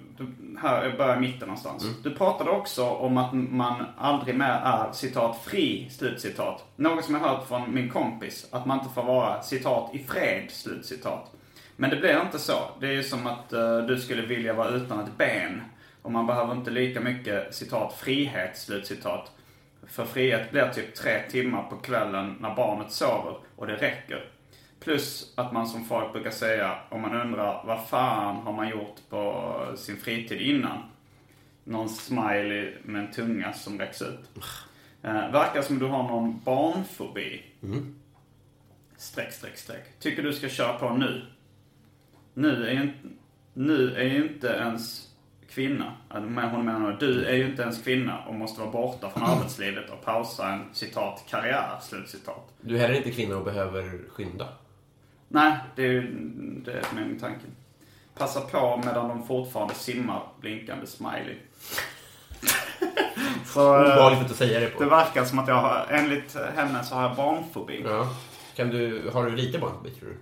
[SPEAKER 3] här, jag börjar i mitten någonstans. Du pratade också om att man aldrig mer är citat fri, slutcitat. Något som jag hört från min kompis, att man inte får vara citat i fred, slutcitat. Men det blir inte så. Det är ju som att eh, du skulle vilja vara utan ett ben. Och man behöver inte lika mycket citat frihet, slutcitat. För frihet blir typ tre timmar på kvällen när barnet sover och det räcker. Plus att man som folk brukar säga, om man undrar vad fan har man gjort på sin fritid innan? Någon smiley med en tunga som räcks ut. Eh, verkar som du har någon barnfobi. Streck, streck, streck. Tycker du ska köra på nu. Nu är ju inte, nu är ju inte ens kvinna. Alltså, Hon menar du är ju inte ens kvinna och måste vara borta från arbetslivet och pausa en citat karriär, slutcitat.
[SPEAKER 2] Du är heller inte kvinna och behöver skynda.
[SPEAKER 3] Nej, det är ju det är min tanke. Passa på medan de fortfarande simmar, blinkande smiley. så, eh,
[SPEAKER 2] Obehagligt att säga det på.
[SPEAKER 3] det verkar som att jag har, enligt henne så har jag barnfobi.
[SPEAKER 2] Ja. Kan du, har du lite barnfobi, tror du?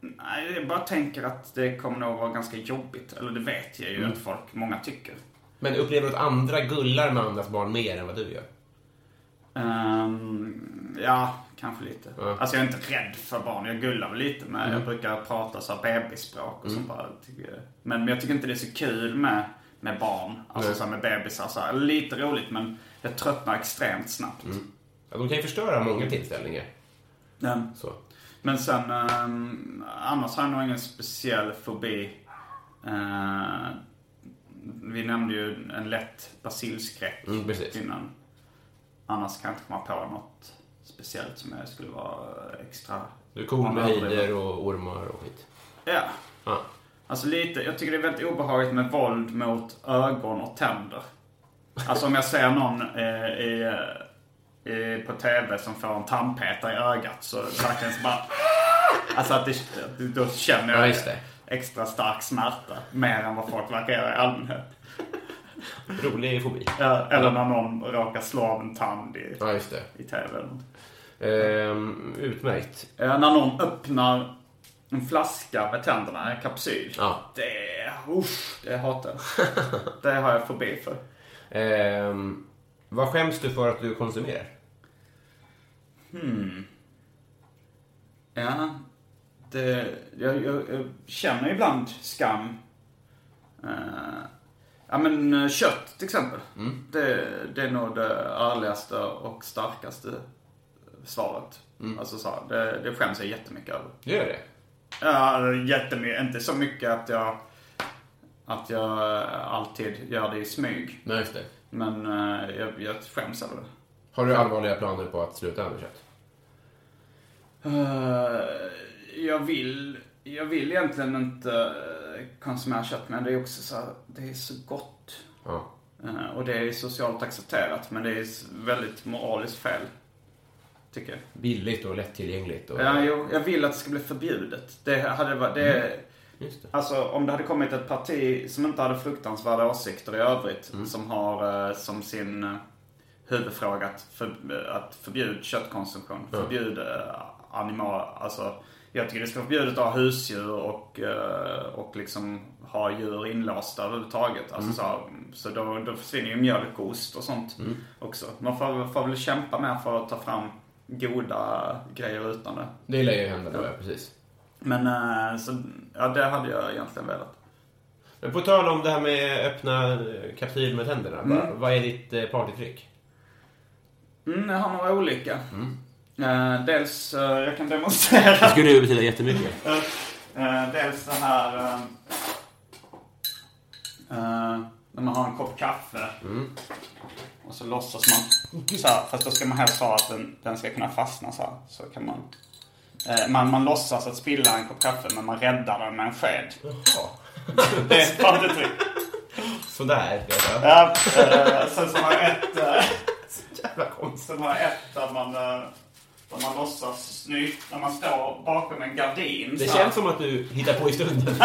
[SPEAKER 3] Nej, jag bara tänker att det kommer nog vara ganska jobbigt. Eller det vet jag ju
[SPEAKER 2] Mm.
[SPEAKER 3] att folk, många tycker.
[SPEAKER 2] Men upplever du att andra gullar med andras barn mer än vad du gör?
[SPEAKER 3] Ehm, ja, kanske lite.
[SPEAKER 2] Ja.
[SPEAKER 3] Alltså jag är inte rädd för barn. Jag gullar väl lite med.
[SPEAKER 2] Mm.
[SPEAKER 3] Jag brukar prata så här bebisspråk och sånt där. Men, men jag tycker inte det är så kul med, med barn. Alltså så här med bebisar. Så här. Lite roligt men jag tröttnar extremt snabbt.
[SPEAKER 2] Ja, de kan ju förstöra många tillställningar.
[SPEAKER 3] Men,
[SPEAKER 2] Så.
[SPEAKER 3] men sen, ehm, annars har jag nog ingen speciell fobi. Eh, vi nämnde ju en lätt basilskräck
[SPEAKER 2] Mm, precis.
[SPEAKER 3] innan. Annars kan jag inte komma på något speciellt som jag skulle vara extra...
[SPEAKER 2] Du är cool med
[SPEAKER 3] Ja,
[SPEAKER 2] höjder och ormar och skit.
[SPEAKER 3] Ja.
[SPEAKER 2] Ja.
[SPEAKER 3] Alltså lite, jag tycker det är väldigt obehagligt med våld mot ögon och tänder. Alltså om jag ser någon eh, i, i, på TV som får en tandpetare i ögat så verkligen så bara... Alltså att det, då känner
[SPEAKER 2] Ja,
[SPEAKER 3] jag
[SPEAKER 2] det.
[SPEAKER 3] extra stark smärta. Mer än vad folk verkar göra i allmänhet.
[SPEAKER 2] Rolig fobi.
[SPEAKER 3] Ja, eller när någon råkar slå av en tand i,
[SPEAKER 2] Ja, just det.
[SPEAKER 3] i TV.
[SPEAKER 2] Ehm, utmärkt.
[SPEAKER 3] Eh, när någon öppnar en flaska med tänderna, en kapsyl.
[SPEAKER 2] Ja.
[SPEAKER 3] Det, usch, det hatar jag. Det har jag fobi för.
[SPEAKER 2] Ehm, vad skäms du för att du konsumerar?
[SPEAKER 3] Ja, det, jag, jag, jag känner ibland skam. Eh, ja men eh, kött till exempel. Det, det är nog det ärligaste och starkaste svaret. Alltså så, det, det skäms jag jättemycket över.
[SPEAKER 2] Gör det?
[SPEAKER 3] Ja, jättemycket. Inte så mycket att jag, att jag eh, alltid gör det i smyg.
[SPEAKER 2] Nej, just det.
[SPEAKER 3] Men eh, jag, jag skäms över det.
[SPEAKER 2] Har du allvarliga planer på att sluta med kött?
[SPEAKER 3] Eh, jag vill, jag vill egentligen inte eh, konsumera kött, men det är också så här, det är så gott.
[SPEAKER 2] Ja.
[SPEAKER 3] Eh, och det är socialt accepterat, men det är väldigt moraliskt fel. Tycker jag.
[SPEAKER 2] Billigt och lättillgängligt. Och...
[SPEAKER 3] Ja, jo, jag vill att det ska bli förbjudet. Det hade varit, det,
[SPEAKER 2] Just det.
[SPEAKER 3] Alltså om det hade kommit ett parti som inte hade fruktansvärda åsikter i övrigt. Som har eh, som sin eh, huvudfråga att, för, att förbjuda köttkonsumtion. Förbjuda eh, animal, alltså jag tycker det ska vara förbjudet att ha husdjur och, eh, och liksom ha djur inlåsta överhuvudtaget. Alltså så, här, så då, då försvinner ju mjölk och ost och sånt också. Man får, får väl kämpa mer för att ta fram goda grejer utan det.
[SPEAKER 2] Det lär ju hända då, ja, precis.
[SPEAKER 3] Men eh, så, ja det hade jag egentligen velat.
[SPEAKER 2] Men på tal om det här med öppna eh, kapsyl med tänderna. Vad, vad är ditt partytrick?
[SPEAKER 3] Mm, jag har några olika. Eh, dels, eh, jag kan demonstrera.
[SPEAKER 2] skulle ju betyda jättemycket.
[SPEAKER 3] Eh, dels den här... När man har en kopp kaffe. Och så låtsas man så här, fast då ska man helst ha att den, den ska kunna fastna så här. Så kan man... Man, man låtsas att spilla en kopp kaffe men man räddar den med en sked.
[SPEAKER 2] Jaha.
[SPEAKER 3] Det är ett partytrick.
[SPEAKER 2] Sådär.
[SPEAKER 3] Ja, sen så har jag ett... Eh,
[SPEAKER 2] Jävla konstigt.
[SPEAKER 3] Sen har jag ett där man, där man låtsas sny, när man står bakom en gardin.
[SPEAKER 2] Det känns som att du hittar på i stunden.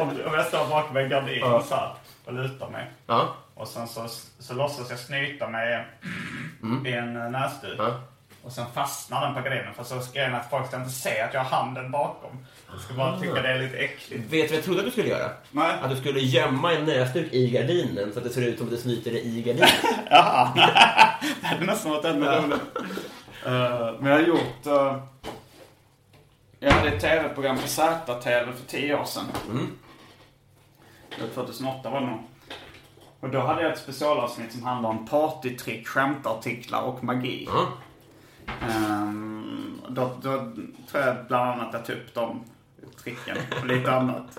[SPEAKER 3] Om, om jag står bakom en gardin
[SPEAKER 2] Ja.
[SPEAKER 3] så här, och lutar mig.
[SPEAKER 2] Ja.
[SPEAKER 3] Och sen så, så låtsas jag snyta mig i en eh, näsduk.
[SPEAKER 2] Ja.
[SPEAKER 3] Och sen fastnar den på gardinen. För så ska jag att folk ska inte se att jag har handen bakom. De ska bara tycka det är lite äckligt.
[SPEAKER 2] Vet du vad jag trodde att du skulle göra?
[SPEAKER 3] Nej.
[SPEAKER 2] Att du skulle gömma en näsduk i gardinen så att det ser ut som att du snyter dig i gardinen.
[SPEAKER 3] Jaha. det hade nästan varit ännu roligare. Eh, men jag har gjort... eh, jag hade ett tv-program på ZTV för tio år sedan. Var 2008 var det nog. Och då hade jag ett specialavsnitt som handlade om partytrick, skämtartiklar och magi.
[SPEAKER 2] Ja.
[SPEAKER 3] Ehm, då, då tror jag bland annat jag tog upp de tricken och lite annat.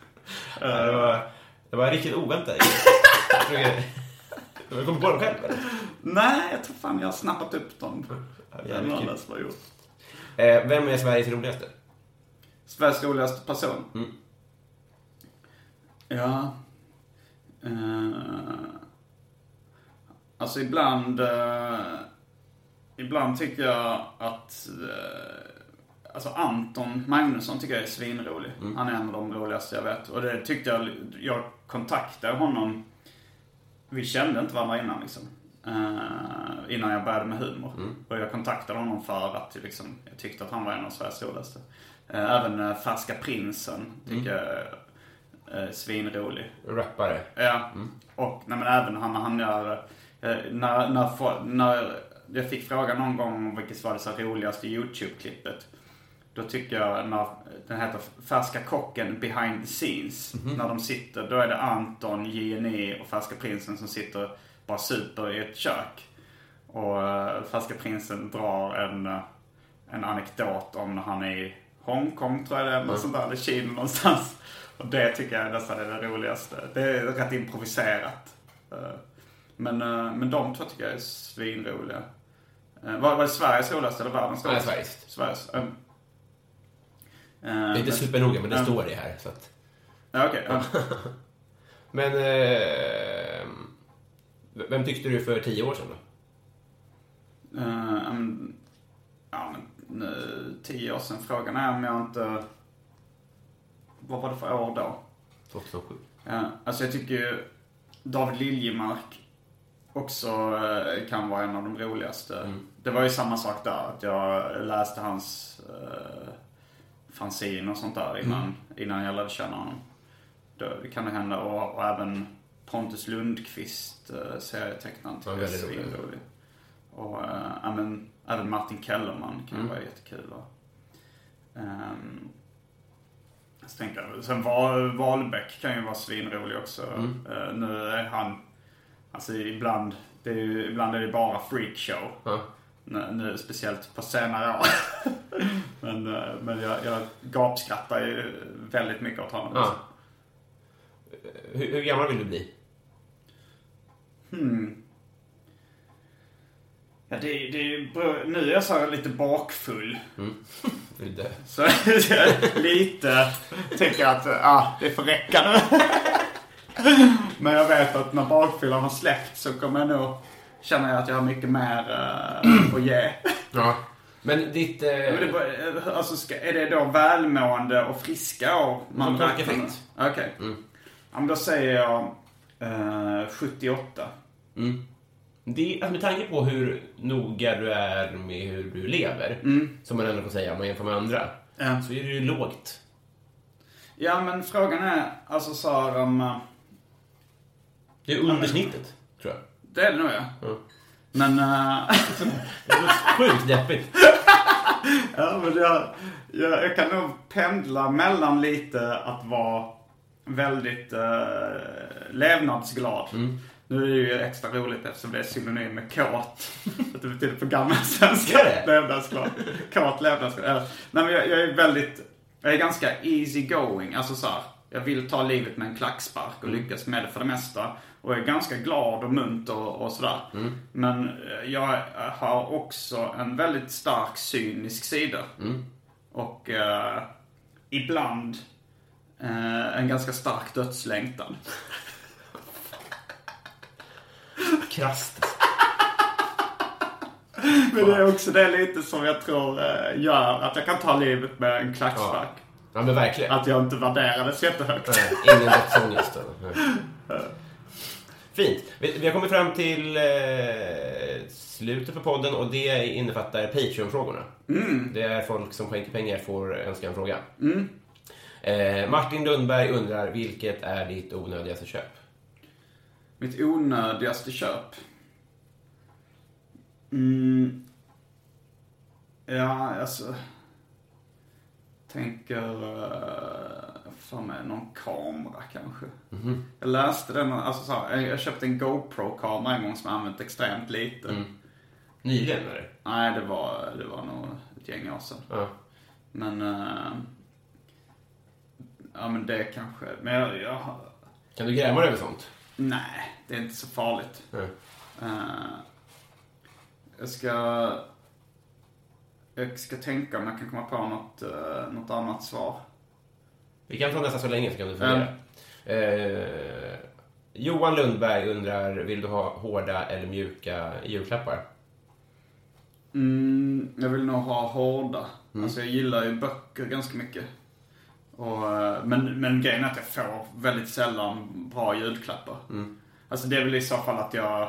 [SPEAKER 2] Var, det var riktigt oväntat. Försöker- Du kom på dem själv eller?
[SPEAKER 3] Nej, jag tror fan jag har snappat upp dem. Det är
[SPEAKER 2] jävligt
[SPEAKER 3] någon
[SPEAKER 2] kul.
[SPEAKER 3] annan som har gjort.
[SPEAKER 2] Eh, vem är Sveriges roligaste?
[SPEAKER 3] Sveriges roligaste person?
[SPEAKER 2] Mm.
[SPEAKER 3] Ja. Eh, alltså ibland... eh, ibland tycker jag att... eh, alltså Anton Magnusson tycker jag är svinrolig.
[SPEAKER 2] Mm.
[SPEAKER 3] Han är en av de roligaste jag vet. Och det tyckte jag... Jag kontaktade honom... Vi kände inte varandra innan liksom. Eh, innan jag började med humor.
[SPEAKER 2] Mm.
[SPEAKER 3] Och jag kontaktade honom för att liksom, jag tyckte att han var en av Sveriges roligaste. Eh, även uh, Färska Prinsen tycker jag är uh, svinrolig.
[SPEAKER 2] Rappare.
[SPEAKER 3] Ja. Och nej, men även han, han gör... när, när, när jag fick frågan någon gång om vilket var det så roligaste YouTube-klippet. Då tycker jag när den heter Färska kocken behind the scenes. När de sitter, då är det Anton, JNE och Färska prinsen som sitter bara super i ett kök. Och uh, Färska prinsen drar en, eh, en anekdot om när han är i Hongkong tror jag det är, något sånt där, eller Kina någonstans. Och det tycker jag nästan är det roligaste. Det är rätt improviserat. Eh, Men, eh, men de två tycker jag är svinroliga. Eh, Var, var det Sveriges roligaste eller världens
[SPEAKER 2] Nej,
[SPEAKER 3] roligaste?
[SPEAKER 2] Sveriges.
[SPEAKER 3] Sveriges. Eh.
[SPEAKER 2] Det är inte supernoga, men det står det här. Så att...
[SPEAKER 3] Ja, okej. ja.
[SPEAKER 2] Men... Eh, vem tyckte du för tio år sedan då?
[SPEAKER 3] Eh, um, ja, men nu, tio år sedan. Frågan är om jag inte... Vad var det för år då?
[SPEAKER 2] 2007.
[SPEAKER 3] Ja, alltså jag tycker ju David Liljemark också eh, kan vara en av de roligaste. Det var ju samma sak där. Att jag läste hans uh, fanzine och sånt där innan, innan jag lärde känna honom. Det kan det hända. Och, och även Pontus Lundqvist, uh, serietecknaren, tycker
[SPEAKER 2] Ja,
[SPEAKER 3] jag är svinrolig. Och uh, även, även Martin Kellerman kan ju vara jättekul. Och, ehm, så tänker jag, sen Val, Wahlbeck kan ju vara svinrolig också. Eh, nu är han, alltså ibland, det är ju, ibland är det bara freakshow.
[SPEAKER 2] Ja.
[SPEAKER 3] Nu, nu, speciellt på senare år. men eh, men jag, jag gapskrattar ju väldigt mycket åt honom.
[SPEAKER 2] Ja. Hur, hur gammal vill du bli?
[SPEAKER 3] Ja, det, det, bra- nu är jag så lite bakfull.
[SPEAKER 2] Du dö?
[SPEAKER 3] Så lite tycker att ah, det får räcka nu. Men jag vet att när bakfyllan har släppt så kommer jag nog känna att jag har mycket mer uh, att ge.
[SPEAKER 2] Ja. Men ditt... Eh,
[SPEAKER 3] Men det, eh, alltså, ska, är det då välmående och friska år man räknar med?
[SPEAKER 2] effekt.
[SPEAKER 3] Okej. Ja, men då säger jag eh, 78.
[SPEAKER 2] det, alltså med tanke på hur noga du är med hur du lever, som man ändå får säga om man jämför med andra,
[SPEAKER 3] Ja.
[SPEAKER 2] så är det ju lågt.
[SPEAKER 3] Ja, men frågan är alltså så här om... eh,
[SPEAKER 2] Det är under snittet, jag.
[SPEAKER 3] Det är det nog ja. Men... eh,
[SPEAKER 2] Det låter sjukt deppigt.
[SPEAKER 3] Ja, men jag, jag, jag kan nog pendla mellan lite att vara väldigt eh, levnadsglad. Nu är det ju extra roligt eftersom det är synonym med kåt. Att det betyder på gammalsvenska
[SPEAKER 2] Gör det?
[SPEAKER 3] levnadsglad. Kåt, levnadsglad. Nej, men jag, jag är väldigt, jag är ganska easy going. Alltså så här, jag vill ta livet med en klackspark och lyckas med det för det mesta. Och är ganska glad och munter och, och sådär. Men eh, jag har också en väldigt stark cynisk sida. Och eh, ibland eh, en ganska stark dödslängtan.
[SPEAKER 2] Krasst.
[SPEAKER 3] Men det är också det lite som jag tror eh, gör att jag kan ta livet med en klackspark.
[SPEAKER 2] Ja, men verkligen.
[SPEAKER 3] Att jag inte värderades jättehögt.
[SPEAKER 2] Nej, ingen dödsångest. Nej. Fint. Vi, vi har kommit fram till eh, slutet på podden och det innefattar Patreon-frågorna. Det är folk som skänker pengar får önska en fråga. Eh, Martin Lundberg undrar, vilket är ditt onödigaste köp?
[SPEAKER 3] Mitt onödigaste köp? Mm. Ja, alltså... Tänker... Uh, för mig någon kamera kanske. Jag läste den, alltså så här, jag- köpte en GoPro-kamera en gång som jag använt extremt lite.
[SPEAKER 2] Nyligen, eller?
[SPEAKER 3] Nej, det var, det var nog ett gäng år sedan.
[SPEAKER 2] Ja.
[SPEAKER 3] Men... eh, ja, men det kanske... Men jag, jag...
[SPEAKER 2] Kan du gräma dig över sånt?
[SPEAKER 3] Nej, det är inte så farligt.
[SPEAKER 2] Nej.
[SPEAKER 3] Eh, jag ska... Jag ska tänka om jag kan komma på något, eh, något annat svar.
[SPEAKER 2] Vi kan ta nästan så länge så kan du fundera. Eh, Johan Lundberg undrar, vill du ha hårda eller mjuka julklappar?
[SPEAKER 3] Mm, jag vill nog ha hårda. Alltså jag gillar ju böcker ganska mycket. Och, eh, men, men grejen är att jag får väldigt sällan bra julklappar. Alltså det är väl i så fall att jag,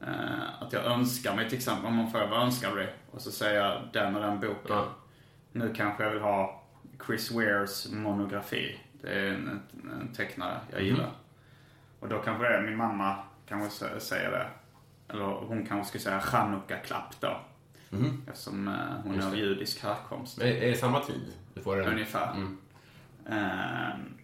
[SPEAKER 3] eh, att jag önskar mig till exempel, om man frågar vad önskar du? Och så säger jag den och den boken.
[SPEAKER 2] Ja.
[SPEAKER 3] Nu kanske jag vill ha Chris Wares monografi. Det är en, en tecknare jag gillar. Och då kanske det är min mamma kanske sä- säger det. Eller hon kanske skulle säga Chanukka-klapp då. Eftersom eh, hon är av judisk härkomst.
[SPEAKER 2] Men Är det samma tid du får den?
[SPEAKER 3] Ungefär. Ehm,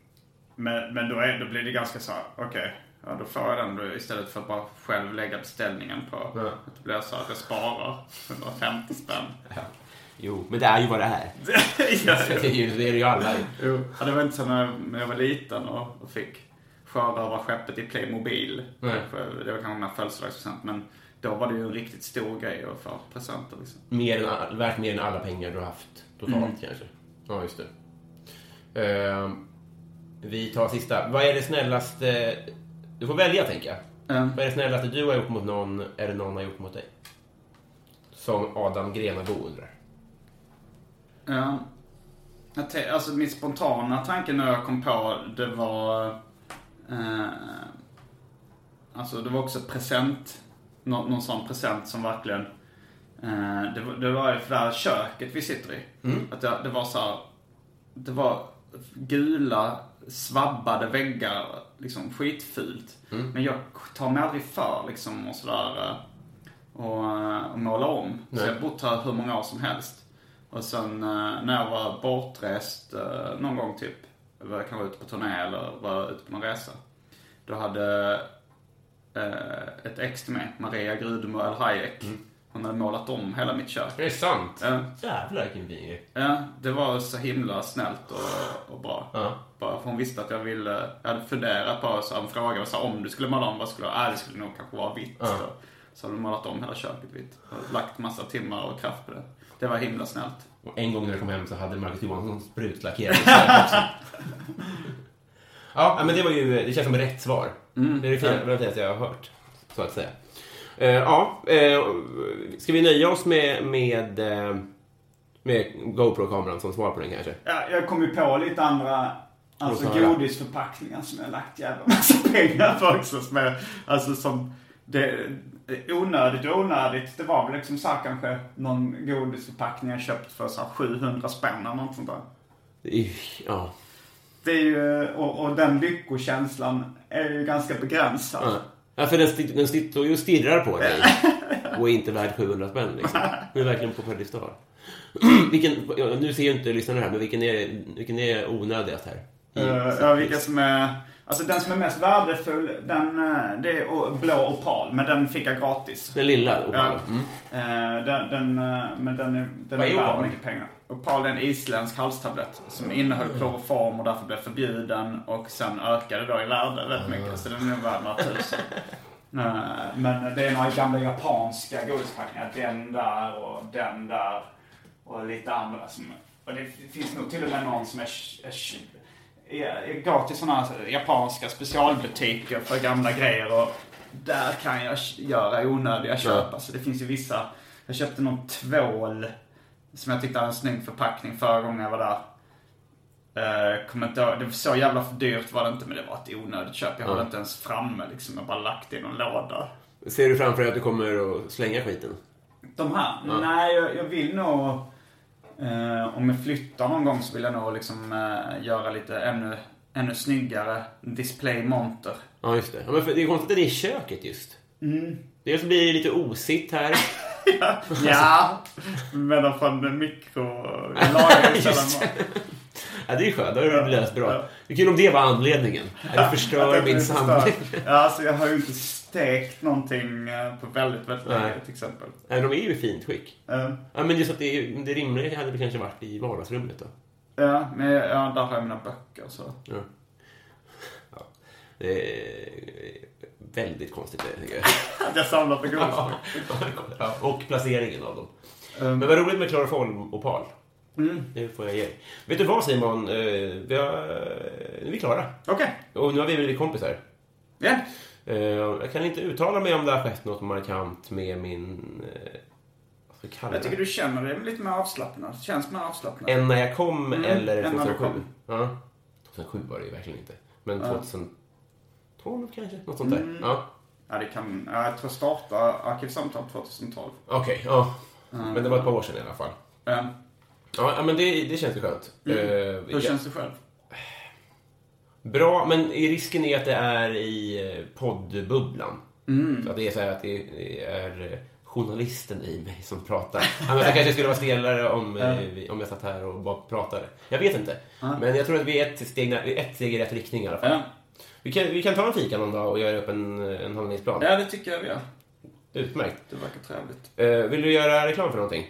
[SPEAKER 3] men men då, är, då blir det ganska så okej. ja, då får jag den då istället för att bara själv lägga beställningen på. Att det blir så att jag sparar 150 spänn.
[SPEAKER 2] Ja. Jo, men det är ju vad det är.
[SPEAKER 3] ja,
[SPEAKER 2] Det är ju, det är ju alla.
[SPEAKER 3] Jo. Ja, det var inte så när jag var liten och, och fick sjörövarskeppet i Playmobil. För Det var kanske mer födelsedagspresent. Men då var det ju en riktigt stor grej att få presenter. Liksom.
[SPEAKER 2] Mer än, värt mer än alla pengar du har haft totalt kanske. Ja, just det. Ehm, vi tar sista. Vad är det snällaste... Du får välja, tänker jag.
[SPEAKER 3] Mm.
[SPEAKER 2] Vad är det snällaste du har gjort mot någon eller någon har gjort mot dig? Som Adam Grenabo undrar.
[SPEAKER 3] Ja. Jag te- Alltså min spontana tanke när jag kom på det var... Eh, alltså det var också present någon, någon sån present som verkligen... Eh, det, var- det var ju för det här köket vi sitter i. Att det, det var så här, Det var gula, svabbade väggar. Liksom skitfult. Men jag tar mig aldrig för liksom och sådär. eh, Och, eh, och måla om. Så jag har bott här hur många år som helst. Och sen eh, när jag var bortrest eh, någon gång typ. Var jag kanske ute på turné eller var ute på någon resa. Då hade eh, ett ex till mig, Maria Grudemo El Hayek. Hon hade målat om hela mitt kök.
[SPEAKER 2] Det är sant.
[SPEAKER 3] Ja,
[SPEAKER 2] Jävlar vilken fin grej.
[SPEAKER 3] ja, det var så himla snällt och, och bra.
[SPEAKER 2] Ja.
[SPEAKER 3] Bara för hon visste att jag ville, jag hade funderat på, så hon frågade så om du skulle måla om, vad skulle du, äh, det skulle nog kanske vara vitt.
[SPEAKER 2] Ja.
[SPEAKER 3] Så, så hade hon målat om hela köket vitt. Och lagt massa timmar och kraft på det. Det var himla snällt.
[SPEAKER 2] Och en gång när jag kom hem så hade Marcus Johansson sprutlackerat. Ja, men det var ju, det känns som rätt svar. Det är det fina- det finaste jag har hört, så att säga. Eh, ja, eh, ska vi nöja oss med, med, eh, med GoPro-kameran som svar på den kanske?
[SPEAKER 3] Ja, jag kom ju på lite andra alltså, godisförpackningar som jag lagt jävla massa pengar på också. Som är, alltså som, det- onödigt och onödigt. Det var väl liksom så här kanske någon godisförpackning jag köpt för så här 700 spänn eller något sånt där.
[SPEAKER 2] Ja.
[SPEAKER 3] Det är ju, och, och den lyckokänslan är ju ganska begränsad.
[SPEAKER 2] Ja. Ja, för den, den sitter ju och stirrar på dig och är inte värd 700 spänn. Liksom. Den är verkligen på pedestal. vilken, nu ser ju inte lyssnarna här, men vilken är, vilken är onödigast här?
[SPEAKER 3] Uh, ja, vilka som är... Alltså den som är mest värdefull, den, eh, det är blå opal. Men den fick jag gratis.
[SPEAKER 2] Den lilla
[SPEAKER 3] Ja.
[SPEAKER 2] opalen. Mm.
[SPEAKER 3] Eh, den, den, eh, men den är, den
[SPEAKER 2] Vad
[SPEAKER 3] är
[SPEAKER 2] är
[SPEAKER 3] värd mycket pengar. Opal är en isländsk halstablett som innehöll kloroform och därför blev förbjuden och sen ökade då i värde rätt mycket. Så den är värd några tusen. Men det är några gamla japanska godisförpackningar. Den där och den där och lite andra som... Och det finns nog till och med någon som är... är går till sådana japanska specialbutiker för gamla grejer och där kan jag göra onödiga köp. Alltså det finns ju vissa... Jag köpte någon tvål som jag tyckte hade en snygg förpackning förra gången jag var där. Uh, kommer inte ihåg, det var så jävla för dyrt var det inte men det var ett onödigt köp. Jag hade inte ens framme liksom. Jag bara lagt det i någon låda.
[SPEAKER 2] Ser du framför dig att du kommer att slänga skiten?
[SPEAKER 3] De här? Nej, jag, jag vill nog... Eh, om jag flyttar någon gång så vill jag nog liksom eh, göra lite ännu, ännu snyggare display-monter.
[SPEAKER 2] Ja, just det. Ja, men för det är konstigt att det är köket just.
[SPEAKER 3] Mm.
[SPEAKER 2] Dels blir det lite osigt här.
[SPEAKER 3] ja, mikro... Jag lagar ju sällan
[SPEAKER 2] Just
[SPEAKER 3] mat.
[SPEAKER 2] Ja, det är skönt. Det har du löst bra. Det är kul om det var anledningen. Det förstör min samling.
[SPEAKER 3] Ja, alltså jag har ju inte stekt någonting eh, på väldigt, väldigt länge till exempel.
[SPEAKER 2] Nej, de är ju i fint skick.
[SPEAKER 3] Eh,
[SPEAKER 2] Ja, men just att det, är, det rimliga hade väl kanske varit i vardagsrummet då.
[SPEAKER 3] Ja, men ja, där har jag mina böcker så.
[SPEAKER 2] Ja. Ja. Det är väldigt konstigt det, tycker jag.
[SPEAKER 3] Jag samlar på godis.
[SPEAKER 2] Ja, ja, och placeringen av dem.
[SPEAKER 3] Um,
[SPEAKER 2] Men vad roligt med kloroformopal.
[SPEAKER 3] mm.
[SPEAKER 2] Det får jag ge. Vet du vad Simon? Eh, Vi har, nu är vi klara.
[SPEAKER 3] Okej,
[SPEAKER 2] Och nu har vi blivit kompisar.
[SPEAKER 3] ja.
[SPEAKER 2] Eh, Jag kan inte uttala mig om det har skett något markant med min... eh, Vad ska jag
[SPEAKER 3] Jag tycker du känner dig lite mer avslappnad. Känns mer avslappnad.
[SPEAKER 2] Än när jag kom
[SPEAKER 3] Mm,
[SPEAKER 2] eller
[SPEAKER 3] än när du
[SPEAKER 2] 2007?
[SPEAKER 3] kom.
[SPEAKER 2] Ja. 2007 var det ju verkligen inte. Men
[SPEAKER 3] Ja.
[SPEAKER 2] 2012 kanske? Något sånt där.
[SPEAKER 3] Mm.
[SPEAKER 2] Ja.
[SPEAKER 3] Ja, det kan... ja, Jag tror starta Arkivsamtal 2012.
[SPEAKER 2] Okej, ja. Men det var ett par år sedan i alla fall.
[SPEAKER 3] Ja.
[SPEAKER 2] Ja, men det, det känns ju skönt.
[SPEAKER 3] Mm.
[SPEAKER 2] Eh,
[SPEAKER 3] Hur känns det själv?
[SPEAKER 2] Bra, men risken är att det är i eh, poddbubblan.
[SPEAKER 3] Mm.
[SPEAKER 2] Så att det är så här att det är eh, journalisten i mig som pratar. Annars jag kanske skulle vara stelare om, vi- om jag satt här och bara pratade. Jag vet inte. Men jag tror att vi är ett steg, ett steg i rätt riktning i alla fall. Vi, kan, vi kan ta en fika någon dag och göra upp en, en handlingsplan.
[SPEAKER 3] ja, det tycker jag vi gör.
[SPEAKER 2] Utmärkt.
[SPEAKER 3] Det verkar trevligt.
[SPEAKER 2] Vill du göra reklam för någonting?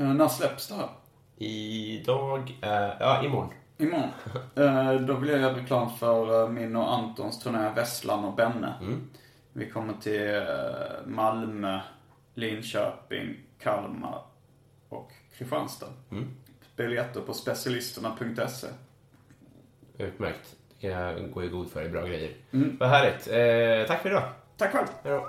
[SPEAKER 3] Uh, när släpps det här?
[SPEAKER 2] Idag är... Ja, imorgon.
[SPEAKER 3] Imorgon. Eh, då vill jag göra reklam för eh, min och Antons turné Vesslan och Benne. Vi kommer till eh, Malmö, Linköping, Kalmar och Kristianstad. Biljetter på specialisterna.se.
[SPEAKER 2] Utmärkt. Det kan jag gå i god för. Bra grejer. Vad härligt. Eh, tack för idag.
[SPEAKER 3] Tack själv!
[SPEAKER 2] Hej då.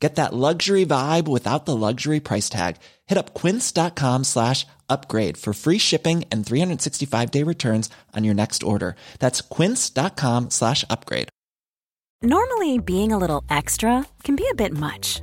[SPEAKER 4] Get that luxury vibe without the luxury price tag. Hit up quince.com slash upgrade for free shipping and 365 day returns on your next order. That's quince.com slash upgrade.
[SPEAKER 5] Normally, being a little extra can be a bit much,